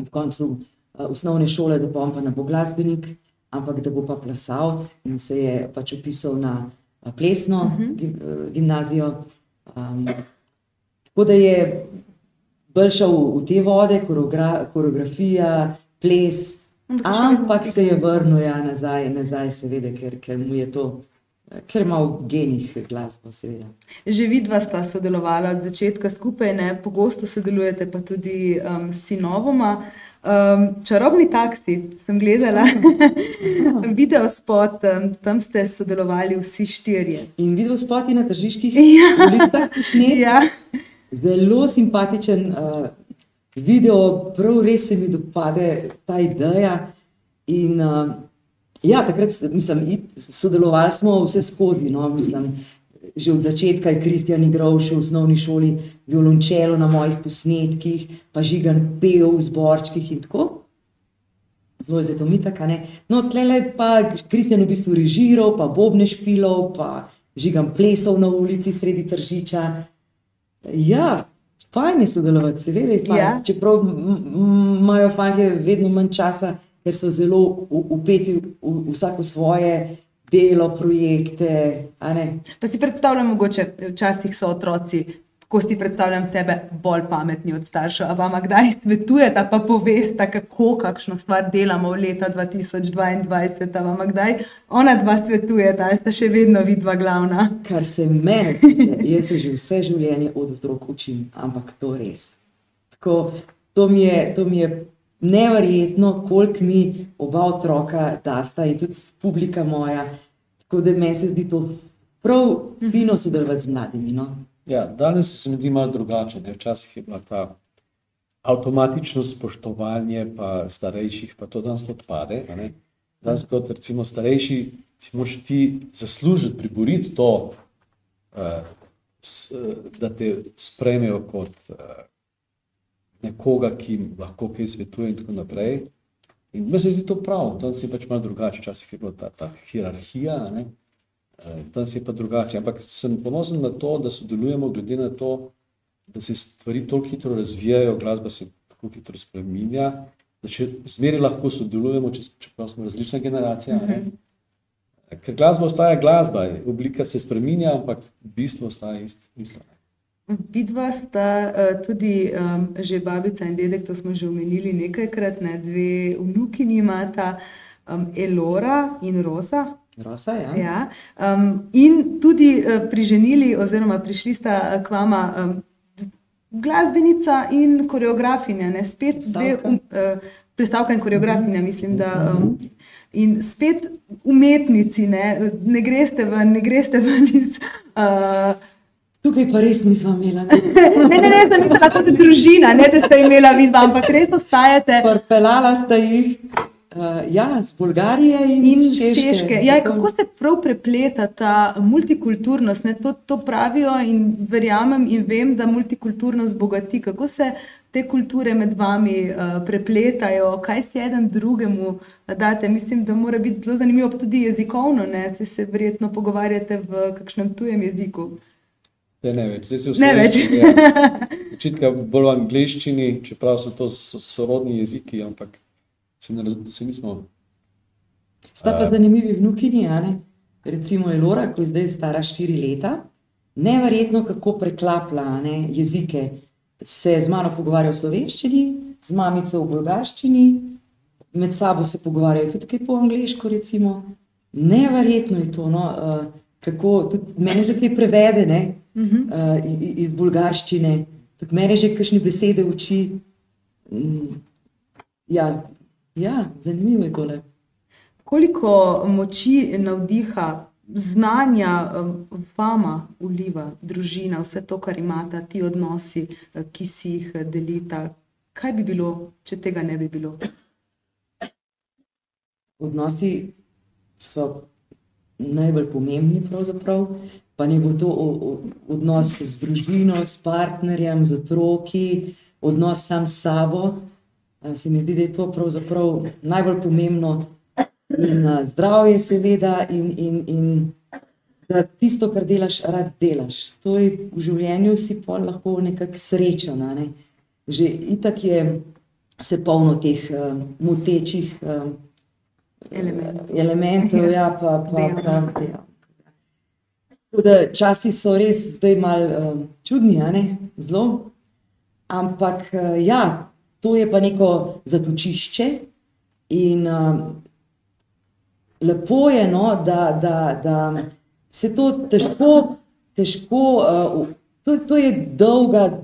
ob koncu uh, osnovne šole, da bom pa ne bo glasbenik, ampak da bo pa plesalec in se je pač upisal na uh, plesno uh -huh. gim, uh, gimnazijo. Um, tako da je bolj šel v, v te vode, koreogra, koreografija, ples, ampak se je vrnil ja, nazaj, nazaj, seveda, ker, ker mu je to, ker ima v genih glasbo, seveda. Že vidva sta sodelovala od začetka skupaj, ne? pogosto sodelujete pa tudi um, s sinovoma. Um, čarobni taksi sem gledala, [LAUGHS] video spot, um, tam ste sodelovali vsi štirje. In videl spoti na tržiških Ja. ulicah posnet, Ja. Zelo simpatičen uh, video, prav res se mi dopade ta ideja. In, uh, ja, takrat s- mislim, it- sodelovali smo vse skozi. No, mislim, že od začetka je Kristjan igral še v osnovni šoli violončelo na mojih posnetkih, pa žigan pel v zborčkih in tako. Zelo je zato mi tako, ne. No, tlele pa Kristjan v bistvu režiral, pa bobne špilov, pa žigan plesal na ulici sredi tržiča. Ja, fajn je sodelovati, seveda je fajn. Ja. Čeprav imajo fantje vedno manj časa, ker so zelo upeti v, v vsako svoje delo, projekte. Pa si predstavljam, mogoče včasih so otroci, ko si predstavljam sebe, bolj pametni od staršev. A vam kdaj svetujete, pa poveste, kako kakšno stvar delamo v leta 2022, a vam kdaj ona dva svetujeta, ali sta še vedno vidva glavna? Kar se mene tiče, jaz se že vse življenje od otrok učim, ampak to res. Tako, to, mi je, to mi je neverjetno, koliko mi oba otroka dasta in tudi publika moja. Tako da meni se zdi to prav fino sodelovati z mladimi. No? Ja, danes se mi zdi malo drugače. Ne? Včasih je bila ta avtomatično spoštovanje pa starejših, pa to danes odpade. Danes kot recimo starejši si moraš ti zaslužiti, priboriti to, s, uh, da te sprejmejo kot uh, nekoga, ki jim lahko kaj svetuje in tako naprej. In meni se zdi to prav, danes je pač malo drugače, včasih je bila ta, ta hierarhija, ne. Eh, Danes je pa drugače. Ampak sem ponosen na to, da sodelujemo, glede na to, da se stvari tako hitro razvijajo, glasba se tako hitro spremenja, da še zmeraj lahko sodelujemo, če- čeprav smo različna generacija. Mm -hmm. Ker glasba ostaja glasba, oblika se spremenja, ampak bistvo ostaja ist- isto. Vidva sta uh, tudi um, že babica in dedek, to smo že omenili nekajkrat, ne, dve vnukinji imata, um, Elora in Rosa. Rosa, ja. Ja, um, in tudi uh, priženili, oziroma prišli sta uh, k vama um, glasbenica in koreografinja, ne spet dve, um, uh, plesalka in koreografinja, mislim, da. Um, in spet umetnici, ne, ne greste ven, ne greste ven iz. Uh, Tukaj pa res nismo imeli. [LAUGHS] ne, ne, ne, sem mislila kot družina, ne da ste imela vidva, ampak res ostajate. Prpelala sta jih uh, ja, z Bolgarije in, In iz Češke. češke. Ja, kako se prav prepleta ta multikulturnost? Ne? To, to pravijo in verjamem in vem, da multikulturnost bogati. Kako se te kulture med vami uh, prepletajo, kaj si eden drugemu date? Mislim, da mora biti zelo zanimivo, pa tudi jezikovno. Ne? Se, se verjetno pogovarjate v kakšnem tujem jeziku. Zdaj ne več, zdaj se Ne več. Učitka bolj v angliščini, čeprav so to so- sorodni jeziki, ampak se, ne, se nismo. Sta pa zanimivi vnukinji, a ne? Recimo Elora, ki je zdaj stara štiri leta, neverjetno kako preklapla a ne, jezike. Se z mano pogovarja v slovenščini, z mamico v bolgarščini, med sabo se pogovarjajo tudi kaj po angliško, recimo. Neverjetno je to, no, uh, kako tudi meni že kaj prevede ne, uh -huh. uh, iz, bulgarščine, tudi meni že kakšne besede uči. Mm, ja, ja, zanimivo je tole. Koliko moči, navdiha, znanja vama uliva družina, vse to, kar imata, ti odnosi, eh, ki si jih eh, delita. Kaj bi bilo, če tega ne bi bilo? Odnosi so najbolj pomembni, pravzaprav. pa ne bo to o, o, odnos z družino, s partnerjem, z otroki, odnos sam s sabo. Eh, Se mi zdi, da je to pravzaprav najbolj pomembno. In uh, zdravje, seveda, in, in, in da tisto, kar delaš, rad delaš. To je v življenju, si pa lahko nekako srečen. Ne? Že itak je vse polno teh um, motečih um, Elementov. elementov ja, pa, pa, pa, ja. Tako da časi so res zdaj malo um, čudni, zelo. Ampak uh, ja, to je pa neko zatočišče in um, lepo je, no, da, da, da se to težko, težko uh, to, to je dolga,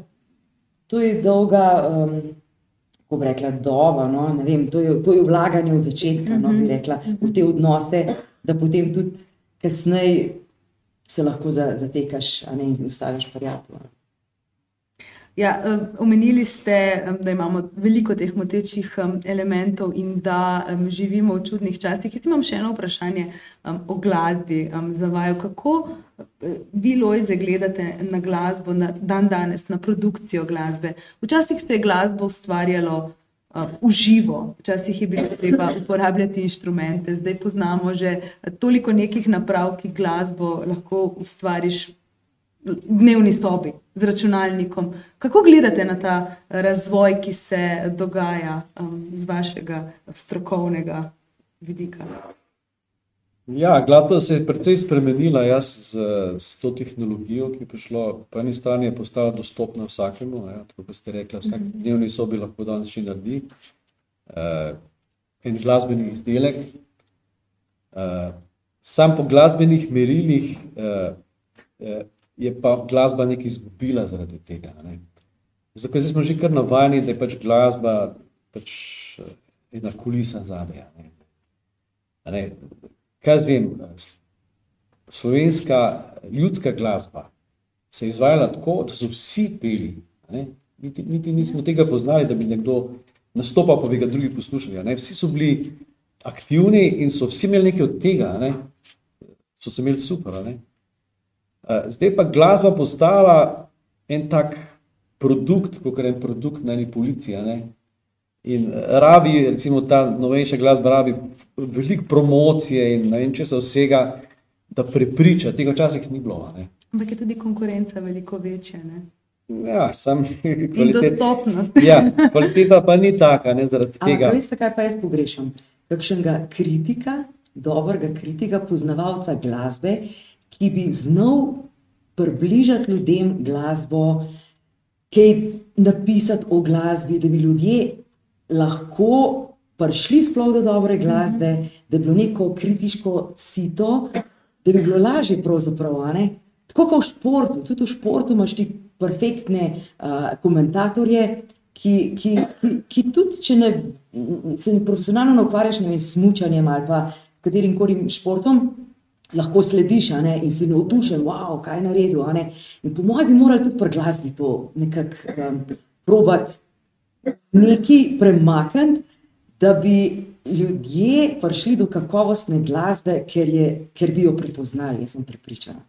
to je dolga, um, kako bi rekla, doba, no, ne vem, to je, to je vlaganje od začetka, no, bi rekla, v te odnose, da potem tudi kasneje se lahko za, zatekaš, a ne, in ustaviš prijatelja. Ja, omenili ste, da imamo veliko teh motečih em, elementov in da živimo v čudnih časih. Jaz imam še eno vprašanje o glasbi za vaju. Kako eh, vi, Lojze, gledate na glasbo, na dan danes, na produkcijo glasbe? Včasih se je glasbo ustvarjalo v živo, včasih je bilo treba uporabljati inštrumente, zdaj poznamo že toliko nekih naprav, ki glasbo lahko ustvariš dnevni sobi z računalnikom. Kako gledate na ta razvoj, ki se dogaja um, z vašega strokovnega vidika? Ja, glasba se je precej spremenila. Jaz z, s to tehnologijo, ki je prišla, po eni strani je postala dostopna vsakemu, ja, tako kot ste rekli, vsak dnevni sobi lahko danes že naredi uh, en glasbeni izdelek. Uh, sam po glasbenih merilih uh, uh, je pa glasba nekaj izgubila zaradi tega. Ne. Zato, smo že kar navajeni, da je pač glasba pač eh, ena kulisa zadaj. ne. A ne, Kaj vem, slovenska ljudska glasba se je izvajala tako, da so vsi peli. Niti, niti nismo tega poznali, da bi nekdo nastopal, pa bi ga drugi poslušali. Vsi so bili aktivni in so vsi imeli nekaj od tega. ne. So se imeli super. ne. Eh, Zdaj pa glasba postala en tak produkt, kot je en produkt na eni policiji. a ne. In eh, rabi, recimo ta novejša glasba, rabi veliko promocije in ne vem česa vsega, da prepriča. Tega včasih ni bilo. a Ne. Ampak je tudi konkurenca veliko večja. Ne? Ja, sam [LAUGHS] kvalitet, dostopnost. ja, kvaliteta pa ni taka, ne zaradi Ampak tega. veste, kaj pa jaz pogrešam? Kakšnega kritika, dobrega kritika, poznavalca glasbe, ki bi znal približati ljudem glasbo, kaj napisati o glasbi, da bi ljudje lahko prišli sploh do dobre glasbe, da bi bilo neko kritiško sito, da bi bilo lažje pravzaprav? Tako kot v športu, tudi v športu imaš ti perfektne uh, komentatorje, ki, ki, ki, ki tudi, če ne, se ne profesionalno ukvarjaš ne vem, s smučanjem ali pa katerim koli športom, lahko slediš ne, in si navdušen, wow, kaj je naredil. In po mojem bi morali tudi pri glasbi to nekako um, probati nekaj premakniti, da bi ljudje prišli do kakovostne glasbe, ker, je, ker bi jo prepoznali, jaz sem prepričana.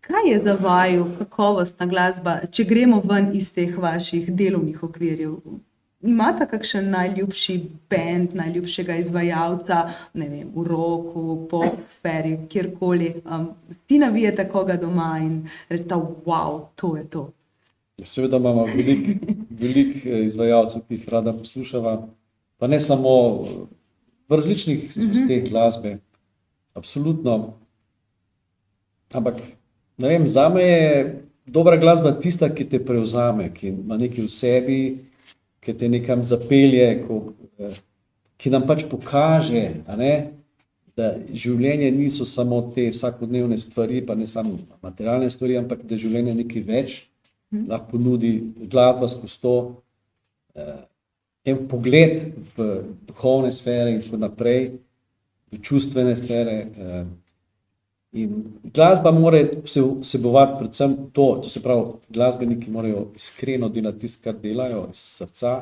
Kaj je za vaju kakovostna glasba, če gremo ven iz teh vaših delovnih okvirjev? Imate kakšen najljubši bend, najljubšega izvajalca, ne vem, v roku, po sferi, kjerkoli. Um, si navijete koga doma in rečete, wow, to je to. Seveda imamo veliko velik eh, izvajalcev, ki jih rada poslušava, pa ne samo v različnih zvrsteh glasbe, absolutno. Ampak ne vem, za me je dobra glasba tista, ki te prevzame, ki ima nekaj v sebi, ki te nekam zapelje, ko, eh, ki nam pač pokaže, ne, da življenje niso samo te vsakodnevne stvari, pa ne samo materialne stvari, ampak da je življenje nekaj več, lahko ponudi glasba skozi to, eh, en pogled v duhovne sfere in tako naprej, v čustvene sfere. Eh, in glasba mora vse- vsebovati predvsem to, to se pravi, glasbeniki morajo iskreno delati tisto, kar delajo iz srca,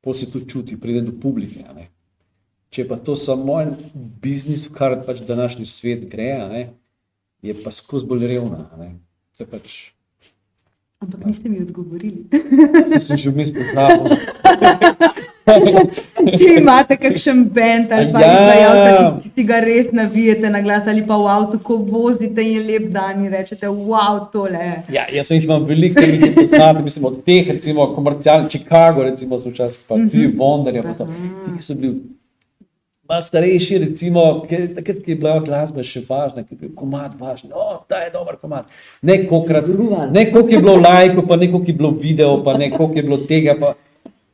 pa se to čuti, pride do publike. Če pa to samo en biznis, v kar pač današnji svet gre, ne, je pa skozi bolj revna. pač, Ampak niste mi odgovorili. se sem že vmes pripravil. [LAUGHS] Če imate kakšen bend ali pa Ja. izvajalca, ki si ga res navijete na glas ali pa v avtu, ko vozite in je lep dan in rečete, wow, tole. Ja, jaz sem jih imam veliko, sem jih poznal, mislim, od teh, recimo, komercialnih, Chicago, recimo, so včasih pa Steve Wonder, pa to, ki so bili malo starejši, recimo, ki- takrat, ki je bila glasba še važna, ki je bil komad važen, o, ta je dober komad. Ne kolikrat, Gruval. ne koliko je bilo lajkov, pa ne koliko je bilo video, pa ne koliko je bilo tega, pa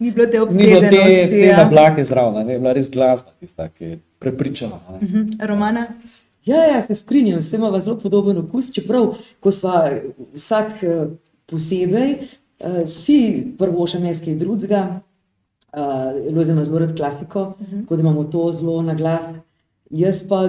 Ni bilo te ni bilo te, obsedenosti. te ja. nablake zraven, je bila res glasba tista, ki je prepričala. a Ne. Mhm. Romana, Ja, ja, se strinjam, vse ima zelo podoben okus, čeprav ko smo vsak eh, posebej, uh, si prvo še mes kaj drugega, uh, Lojze ima zelo rad klasiko, uh -huh. tako da imamo to zelo na glas. Jaz pa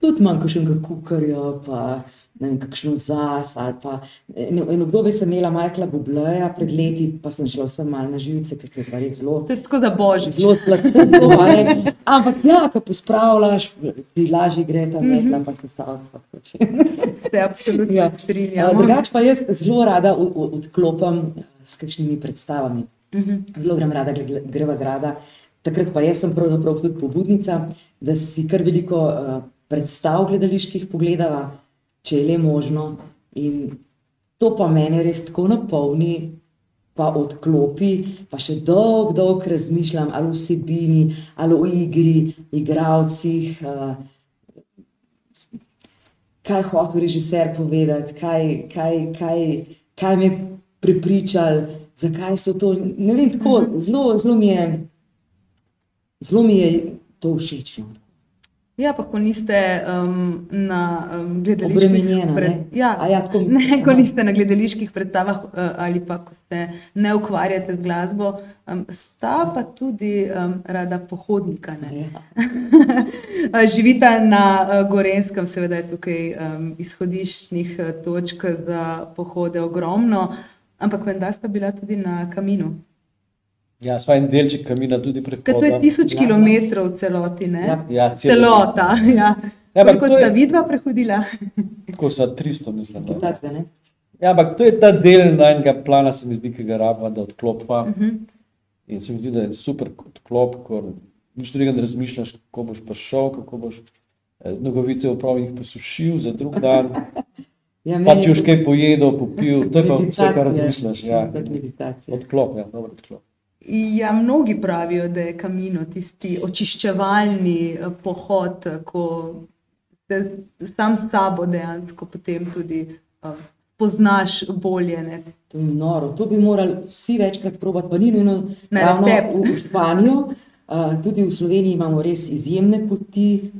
tudi imam kakšnega kukarja, pa ne vem, kakšno zas ali pa eno, eno obdobje sem imela Michaela Bubleja pred leti, pa sem šla vsem malo na živce, ker je pa res zelo to je tako za božič. zelo sladko, a ne. ampak ja, ko pospravljaš, ti lažje gre ta metla, pa se salsa. [LAUGHS] Se absolutno Ja. strinjamo. Drugače pa jaz zelo rada o- o- odklopim eh, s kakšnimi predstavami. Zelo grem rada gre- greva grada. Takrat pa jaz sem pravzaprav tudi pobudnica, da si kar veliko uh, predstav gledaliških pogledava, če je le možno. In to pa mene res tako napolni, pa odklopi, pa še dolgo, dolgo razmišljam ali o vsebini, ali o igri, igravcih. Uh, kaj je hotel režiser povedati, kaj, kaj, kaj, kaj me je prepričal, zakaj so to. Ne vem, tako zelo, zelo mi je, zelo mi je to všeč. No. Ja, pa ko niste um, na um, gledaliških ne? Ja, A ja, mislim. ne, ko Aha. niste na gledaliških predstavah uh, ali pa ko se ne ukvarjate z glasbo, um, sta pa tudi um, rada pohodnika. Ja. [LAUGHS] Živita na uh, Gorenskem, seveda je tukaj um, izhodiščnih uh, točk za pohode ogromno, ampak vendar sta bila tudi na kaminu. Ja, sva en delček kamina tudi Ker to je tisoč Ja. kilometrov v celoti, ne? Ja. Ja, celo- Celota, ja. Ja, Koliko to je- sta vidva prehodila? Tako so 300, mislim. da. Tatve, ne? Ja, ampak to je ta del najnega plana, se mi zdi, ki ga rabimo, da odklopa. Uh -huh. In se mi zdi, da je super odklop, ko nič drugega ne razmišljaš, kako boš prišel, kako boš eh, nogavice opravil in jih posušil za drug dan. [LAUGHS] Ja, Pa če už kaj pojedel, popil, to je pa vse, kar razmišljaš. Ja. meditacija. Odklop, ja, dober odklop. Ja, mnogi pravijo, da je kamino tisti očiščevalni eh, pohod, eh, ko se sam s sabo dejansko potem tudi uh, poznaš bolje. Ne? To je noro. To bi morali vsi večkrat probati, pa ni nujno ravno recept. v Španijo. Uh, tudi v Sloveniji imamo res izjemne poti.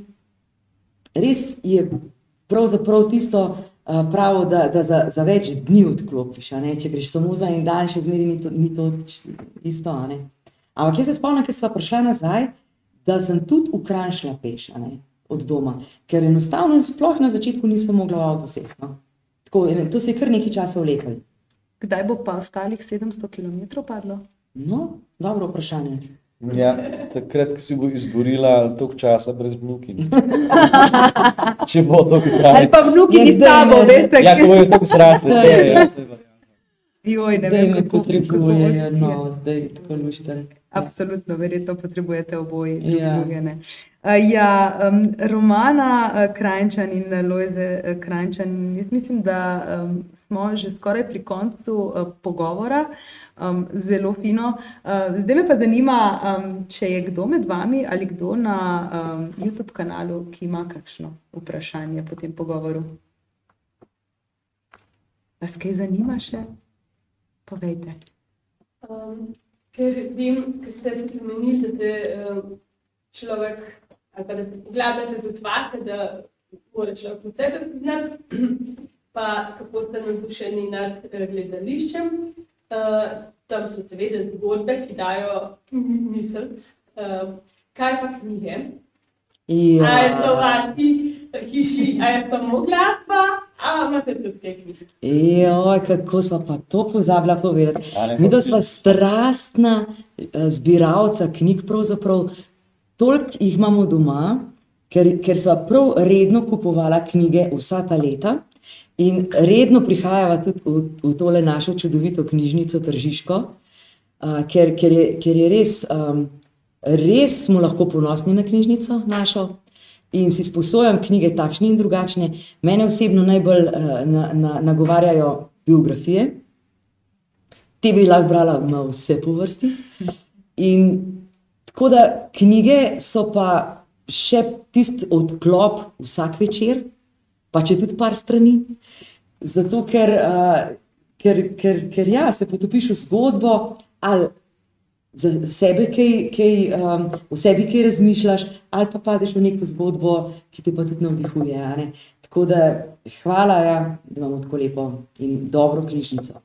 Res je pravzaprav tisto uh, pravo, da, da za, za več dni odklopiš. Če greš samo za en dan, še zmeraj ni to, ni to isto. Ampak jaz se spomnim, ker smo prišli nazaj, da sem tudi v Kranj šla peš od doma, ker enostavno sploh na začetku nisem mogla v avto sesti. No. Tako, To se je kar nekaj časa vleklo. Kdaj bo pa ostalih 700 km padlo? No, dobro vprašanje. Ja, takrat, ko si bo izborila toliko časa brez vnuki. [LAUGHS] Če bo to Ali pa vnuki Ja, ni ne. veste, Ja, ko bojo tako zrasli. Ja, to je- ja. to je varianta. [LAUGHS] Joj, ne Zdaj vem, kako- potrebujejo, kako- no, zdaj tako lušten. Absolutno, verjetno potrebujete drug Ja. drugega, Uh, ja, um, Romana uh, Krajčan in uh, Lojze uh, Krajčan, jaz mislim, da um, smo že skoraj pri koncu uh, pogovora. Um, zelo fino. Uh, zdaj me pa zanima, um, če je kdo med vami ali kdo na um, YouTube kanalu, ki ima kakšno vprašanje po tem pogovoru. Vas kaj zanima še? Povejte. Um, ker vem, ker ste tudi omenili, da ste um, človek, ali pa da se poglabljate tudi vase, da mora človek od sebe poznati, [CLEARS THROAT] pa kako ste navdušeni nad eh, gledališčem. Uh, tam so seveda zgodbe, ki dajo misel. Uh, kaj pa knjige? Ja. A je to v vaši hiši, a je samo glasba, a imate tudi kaj knjige? Joj, kako smo pa to pozabila povedati. Mi da smo strastna eh, zbiralca knjig, pravzaprav toliko jih imamo doma, ker, ker smo prav redno kupovala knjige vsa ta leta in redno prihajava tudi v, v tole našo čudovito knjižnico Tržiško, uh, ker, ker, je, ker je res, um, res smo lahko ponosni na knjižnico našo. In si sposojam knjige takšne in drugačne. Mene osebno najbolj uh, na, na, nagovarjajo biografije, te bi lahko brala vse po vrsti. In tako da knjige so pa še tisti odklop vsak večer, pa če tudi par strani. Zato, ker, uh, ker, ker, ker ja, se potopiš v zgodbo ali za sebe, kaj, kaj, um, o sebi kaj razmišljaš, ali pa padeš v neko zgodbo, ki te pa tudi navdihuje. Tako da hvala, ja, da imamo tako lepo in dobro knjižnico.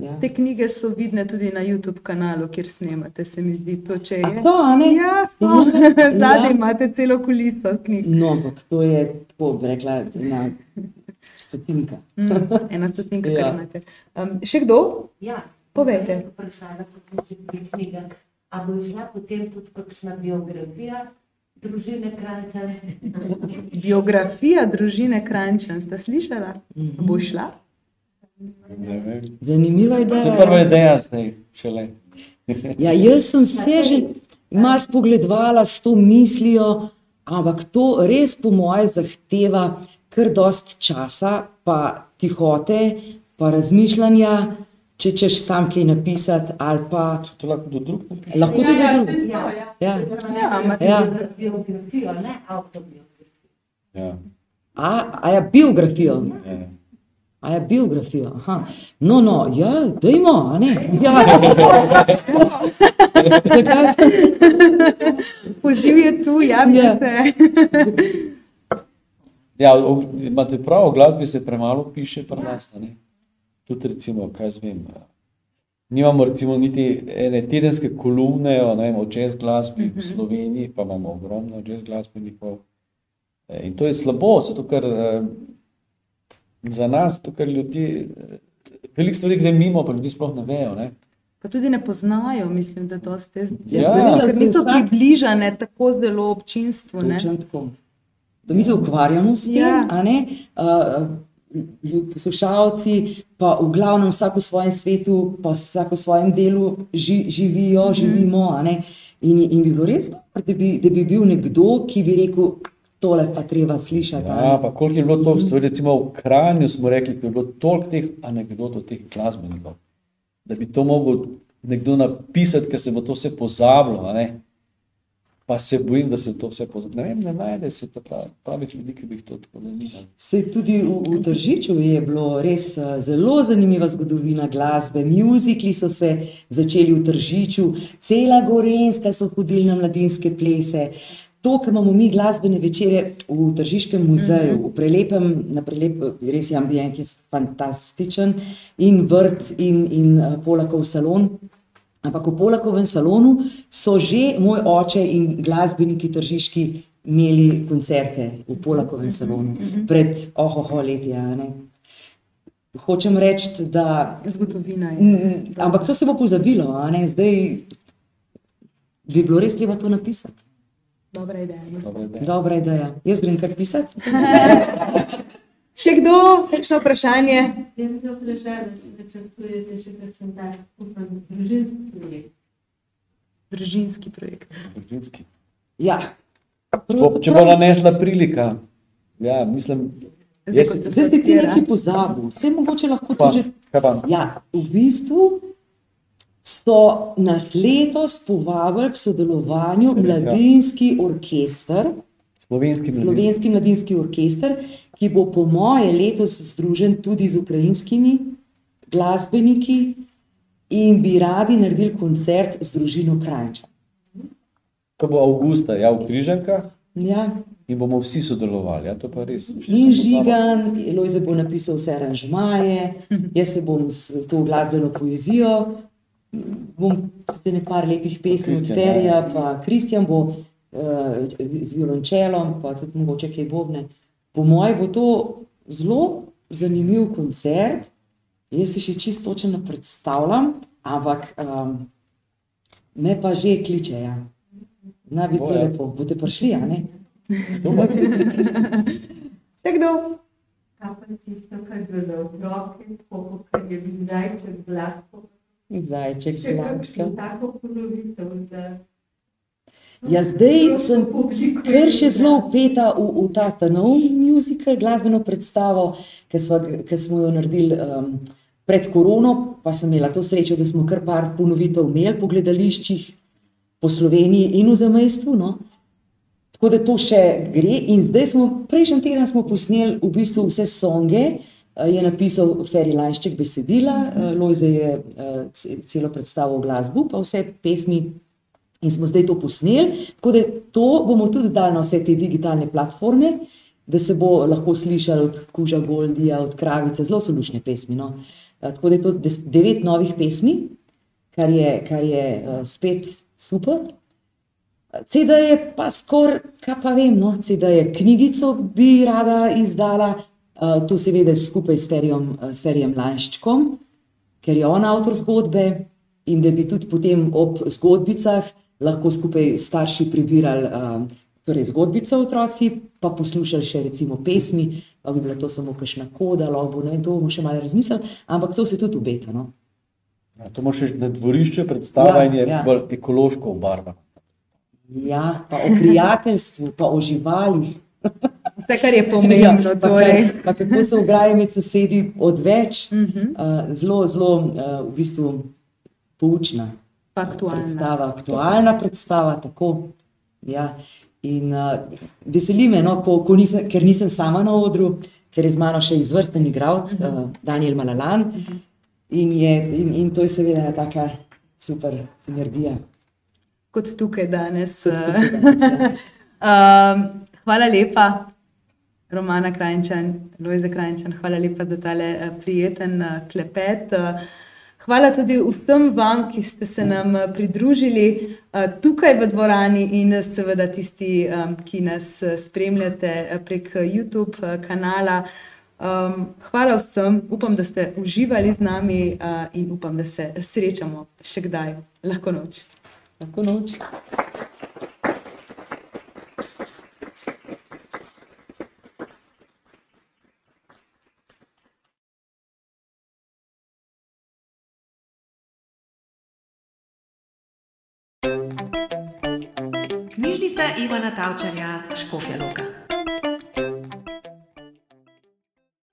Ja. Te knjige so vidne tudi na YouTube kanalu, kjer snemate, se mi zdi to, če je. A so, ne? Ja, so. Ja. [LAUGHS] Zadaj Ja. imate celo kuliso knjig. No, ampak to je tako, bi rekla, ena stotinka. Mm, ena stotinka, kar Ja. imate. Um, še kdo? Ja, Povejte. sem Vprašala, kako če pri knjigah. A bo išla potem tudi kakšna biografija družine Krančan? [LAUGHS] Biografija družine Krančan, ste slišala? Mhm. Bo šla? Zanimiva To je ideja. prva ideja zdaj, šele. Ja, jaz sem se že malo spogledovala s to mislijo, ampak to res po moje zahteva kar dost časa, pa tihote, pa razmišljanja, če češ sam kaj napisati ali pa To lahko do drug napiše. lahko Ja, tudi ja, drug. saj so, ja. Ja. Ja, imate Ja. Biografijo, ne avtobiografijo. Ja, A, a ja, biografijo. ja. A ja, biografijo. Aha. No, no, ja, dajmo, a ne. Ja. [LAUGHS] Zakaj? Poziv je tu, Ja. Ja, o- imate prav, o glasbi se premalo piše pri nas. a Ne? Tudi recimo, kaj jaz vem, a, nimamo recimo niti ene tedenske kolumne o, ne vem, o jazz glasbi v Sloveniji, pa imamo ogromno jazz glasbenikov. E, In to je slabo, zato ker eh, za nas, ljudje, eh, veliko stvari gre mimo, pa ljudje sploh ne vejo. Ne? Pa tudi ne poznajo, mislim, da to ste. Ja. ker niso približane tako zelo občinstvu. Tako. Da mi se ukvarjamo s tem, Ja. a ne? Uh, poslušalci, pa v glavnem vsak v svojem svetu, pa vsak v svojem delu ži, živijo, Mhm. živimo. a ne. In, in bi bilo res dobro, da bi, da bi bil nekdo, ki bi rekel, tole pa treba slišati. a ne." Ja, pa koliko je bilo to stvari, recimo v Kranju smo rekli, da je bilo toliko teh anegdot od teh glasbenikov, da bi to mogel nekdo napisati, ker se bo to vse pozabilo, pa se bojim, da se to vse pozabilo. Ne vem, ne najde se ta prav, pravih ljudi, ki bi jih to tako zanimalo. Se tudi v, v Tržiču je bilo res eh, zelo zanimiva zgodovina glasbe. Muzikli so se začeli v Tržiču, cela Gorenska so hodili na mladinske plese. To, kar imamo mi glasbene večere v Tržiškem muzeju, v prelepem, na prelep, res je ambient je fantastičen in vrt in, in eh, Polakov salon. Ampak v Polakovem salonu so že moj oče in glasbeniki tržiški imeli koncerte v Polakovem salonu pred ohoho leti. Hočem reči, da. Zgodovina je. Mm, Ampak to se bo pozabilo, zdaj bi bilo res treba to napisati. Dobra ideja. Dobra ideja. Dobra ideja. Jaz grem kar pisati. [LAUGHS] Še kdo? Kakšno vprašanje? Jaz bi vprašala, če načrtujete še kakšen tak skupen družinski projekt. Družinski projekt. Družinski. Ja. Bo- Če bo nanesla prilika, ja, mislim, Zdaj, Jaz- Zdaj se ste ti nekaj pozabil, vse mogoče lahko pa, to že. Ja, v bistvu so nas letos povabili k sodelovanju ja. mladinski orkester. slovenski mladinski. Slovenski mladinski orkester, ki bo po moje letos združen tudi z ukrajinskimi glasbeniki in bi radi naredili koncert z družino Krajča. To bo avgusta, ja, v Križankah Ja. in bomo vsi sodelovali. Ja, to pa res. In. Žigan, Lojze bo napisal vse aranžmaje, jaz se bom s to glasbeno poezijo, bom tudi nekaj lepih pesmi od Kristjan, Ferija, ja. pa Kristjan bo uh, z violončelom, pa tudi mogoče kaj bobne. Po mojem bo to zelo zanimiv koncert. Jaz se še čisto točno ne predstavljam, ampak um, me pa že kliče. Ja. Zna biti zelo Bo, ja. lepo. Boste prišli, a ne? Še kdo? Kaj pa tisto, kar je bilo za otroke, tako kot je bil zajček gladko. Zajček, Še sladka. tako ponovitev, da Ja, zdaj sem kar še zelo upeta v, v ta ta nov muzikal, glasbeno predstavo, ki smo, ki smo jo naredili um, pred korono, pa sem imela to srečo, da smo kar par ponovitev imeli po gledališčih po Sloveniji in v zamejstvu. No. Tako da to še gre. In zdaj smo, prejšnji teden smo posneli v bistvu vse songe, je napisal Ferry Lanšček besedila, eh, Lojze je eh, ce- celo predstavo v glasbu, pa vse pesmi In smo zdaj to posneli, tako da to bomo tudi dali na vse te digitalne platforme, da se bo lahko slišalo od Kuža Goldija, od Kravice, zelo so lušne pesmi. No. Eh, Tako da je to devet novih pesmi, kar je, kar je spet super. CD je pa skoraj, kaj pa vem, no, CD je knjigico bi rada izdala, to seveda skupaj s Ferijem, uh, s Ferijem Lanščkom, ker je on avtor zgodbe in da bi tudi potem ob zgodbicah lahko skupaj starši prebirali um, torej zgodbice otroci, pa poslušali še recimo pesmi, pa bi bila to samo kakšna koda, lahko, ne vem, to bomo še malo razmislili, ampak to se tudi obeta. No? Ja, to ima še na dvorišču predstava Ja, je ja. bolj ekološko obarvan. Ja, pa o prijateljstvu, pa o živalih. Vse, kar je pomembno. Ja, pa, torej. kar, pa kako se ograje med sosedi odveč, uh -huh. uh, zelo, zelo uh, v bistvu poučna Pa aktualna. predstava, aktualna predstava. Tako, ja. In uh, veseli me, no, ko, ko nisem, ker nisem sama na odru, ker je z mano še izvrsten igralec, uh -huh. uh, Daniel Malalan. Uh -huh. in, je, in, in to je seveda ena taka super sinergija. Kot tukaj danes. Kot tukaj danes, ja. [LAUGHS] Um, hvala lepa, Romana Krajčan, Lojza Krajčan, hvala lepa za tale uh, prijeten uh, klepet. Uh, Hvala tudi vsem vam, ki ste se nam eh, pridružili tukaj v dvorani in eh, seveda tisti, ki nas eh, spremljate eh, prek eh, YouTube eh, kanala. Um, hvala vsem, upam, da ste uživali z nami in upam, da se srečamo še kdaj. Lahko noč. Lahko noč. Knjižnica Ivana Tavčarja, Škofja Loka.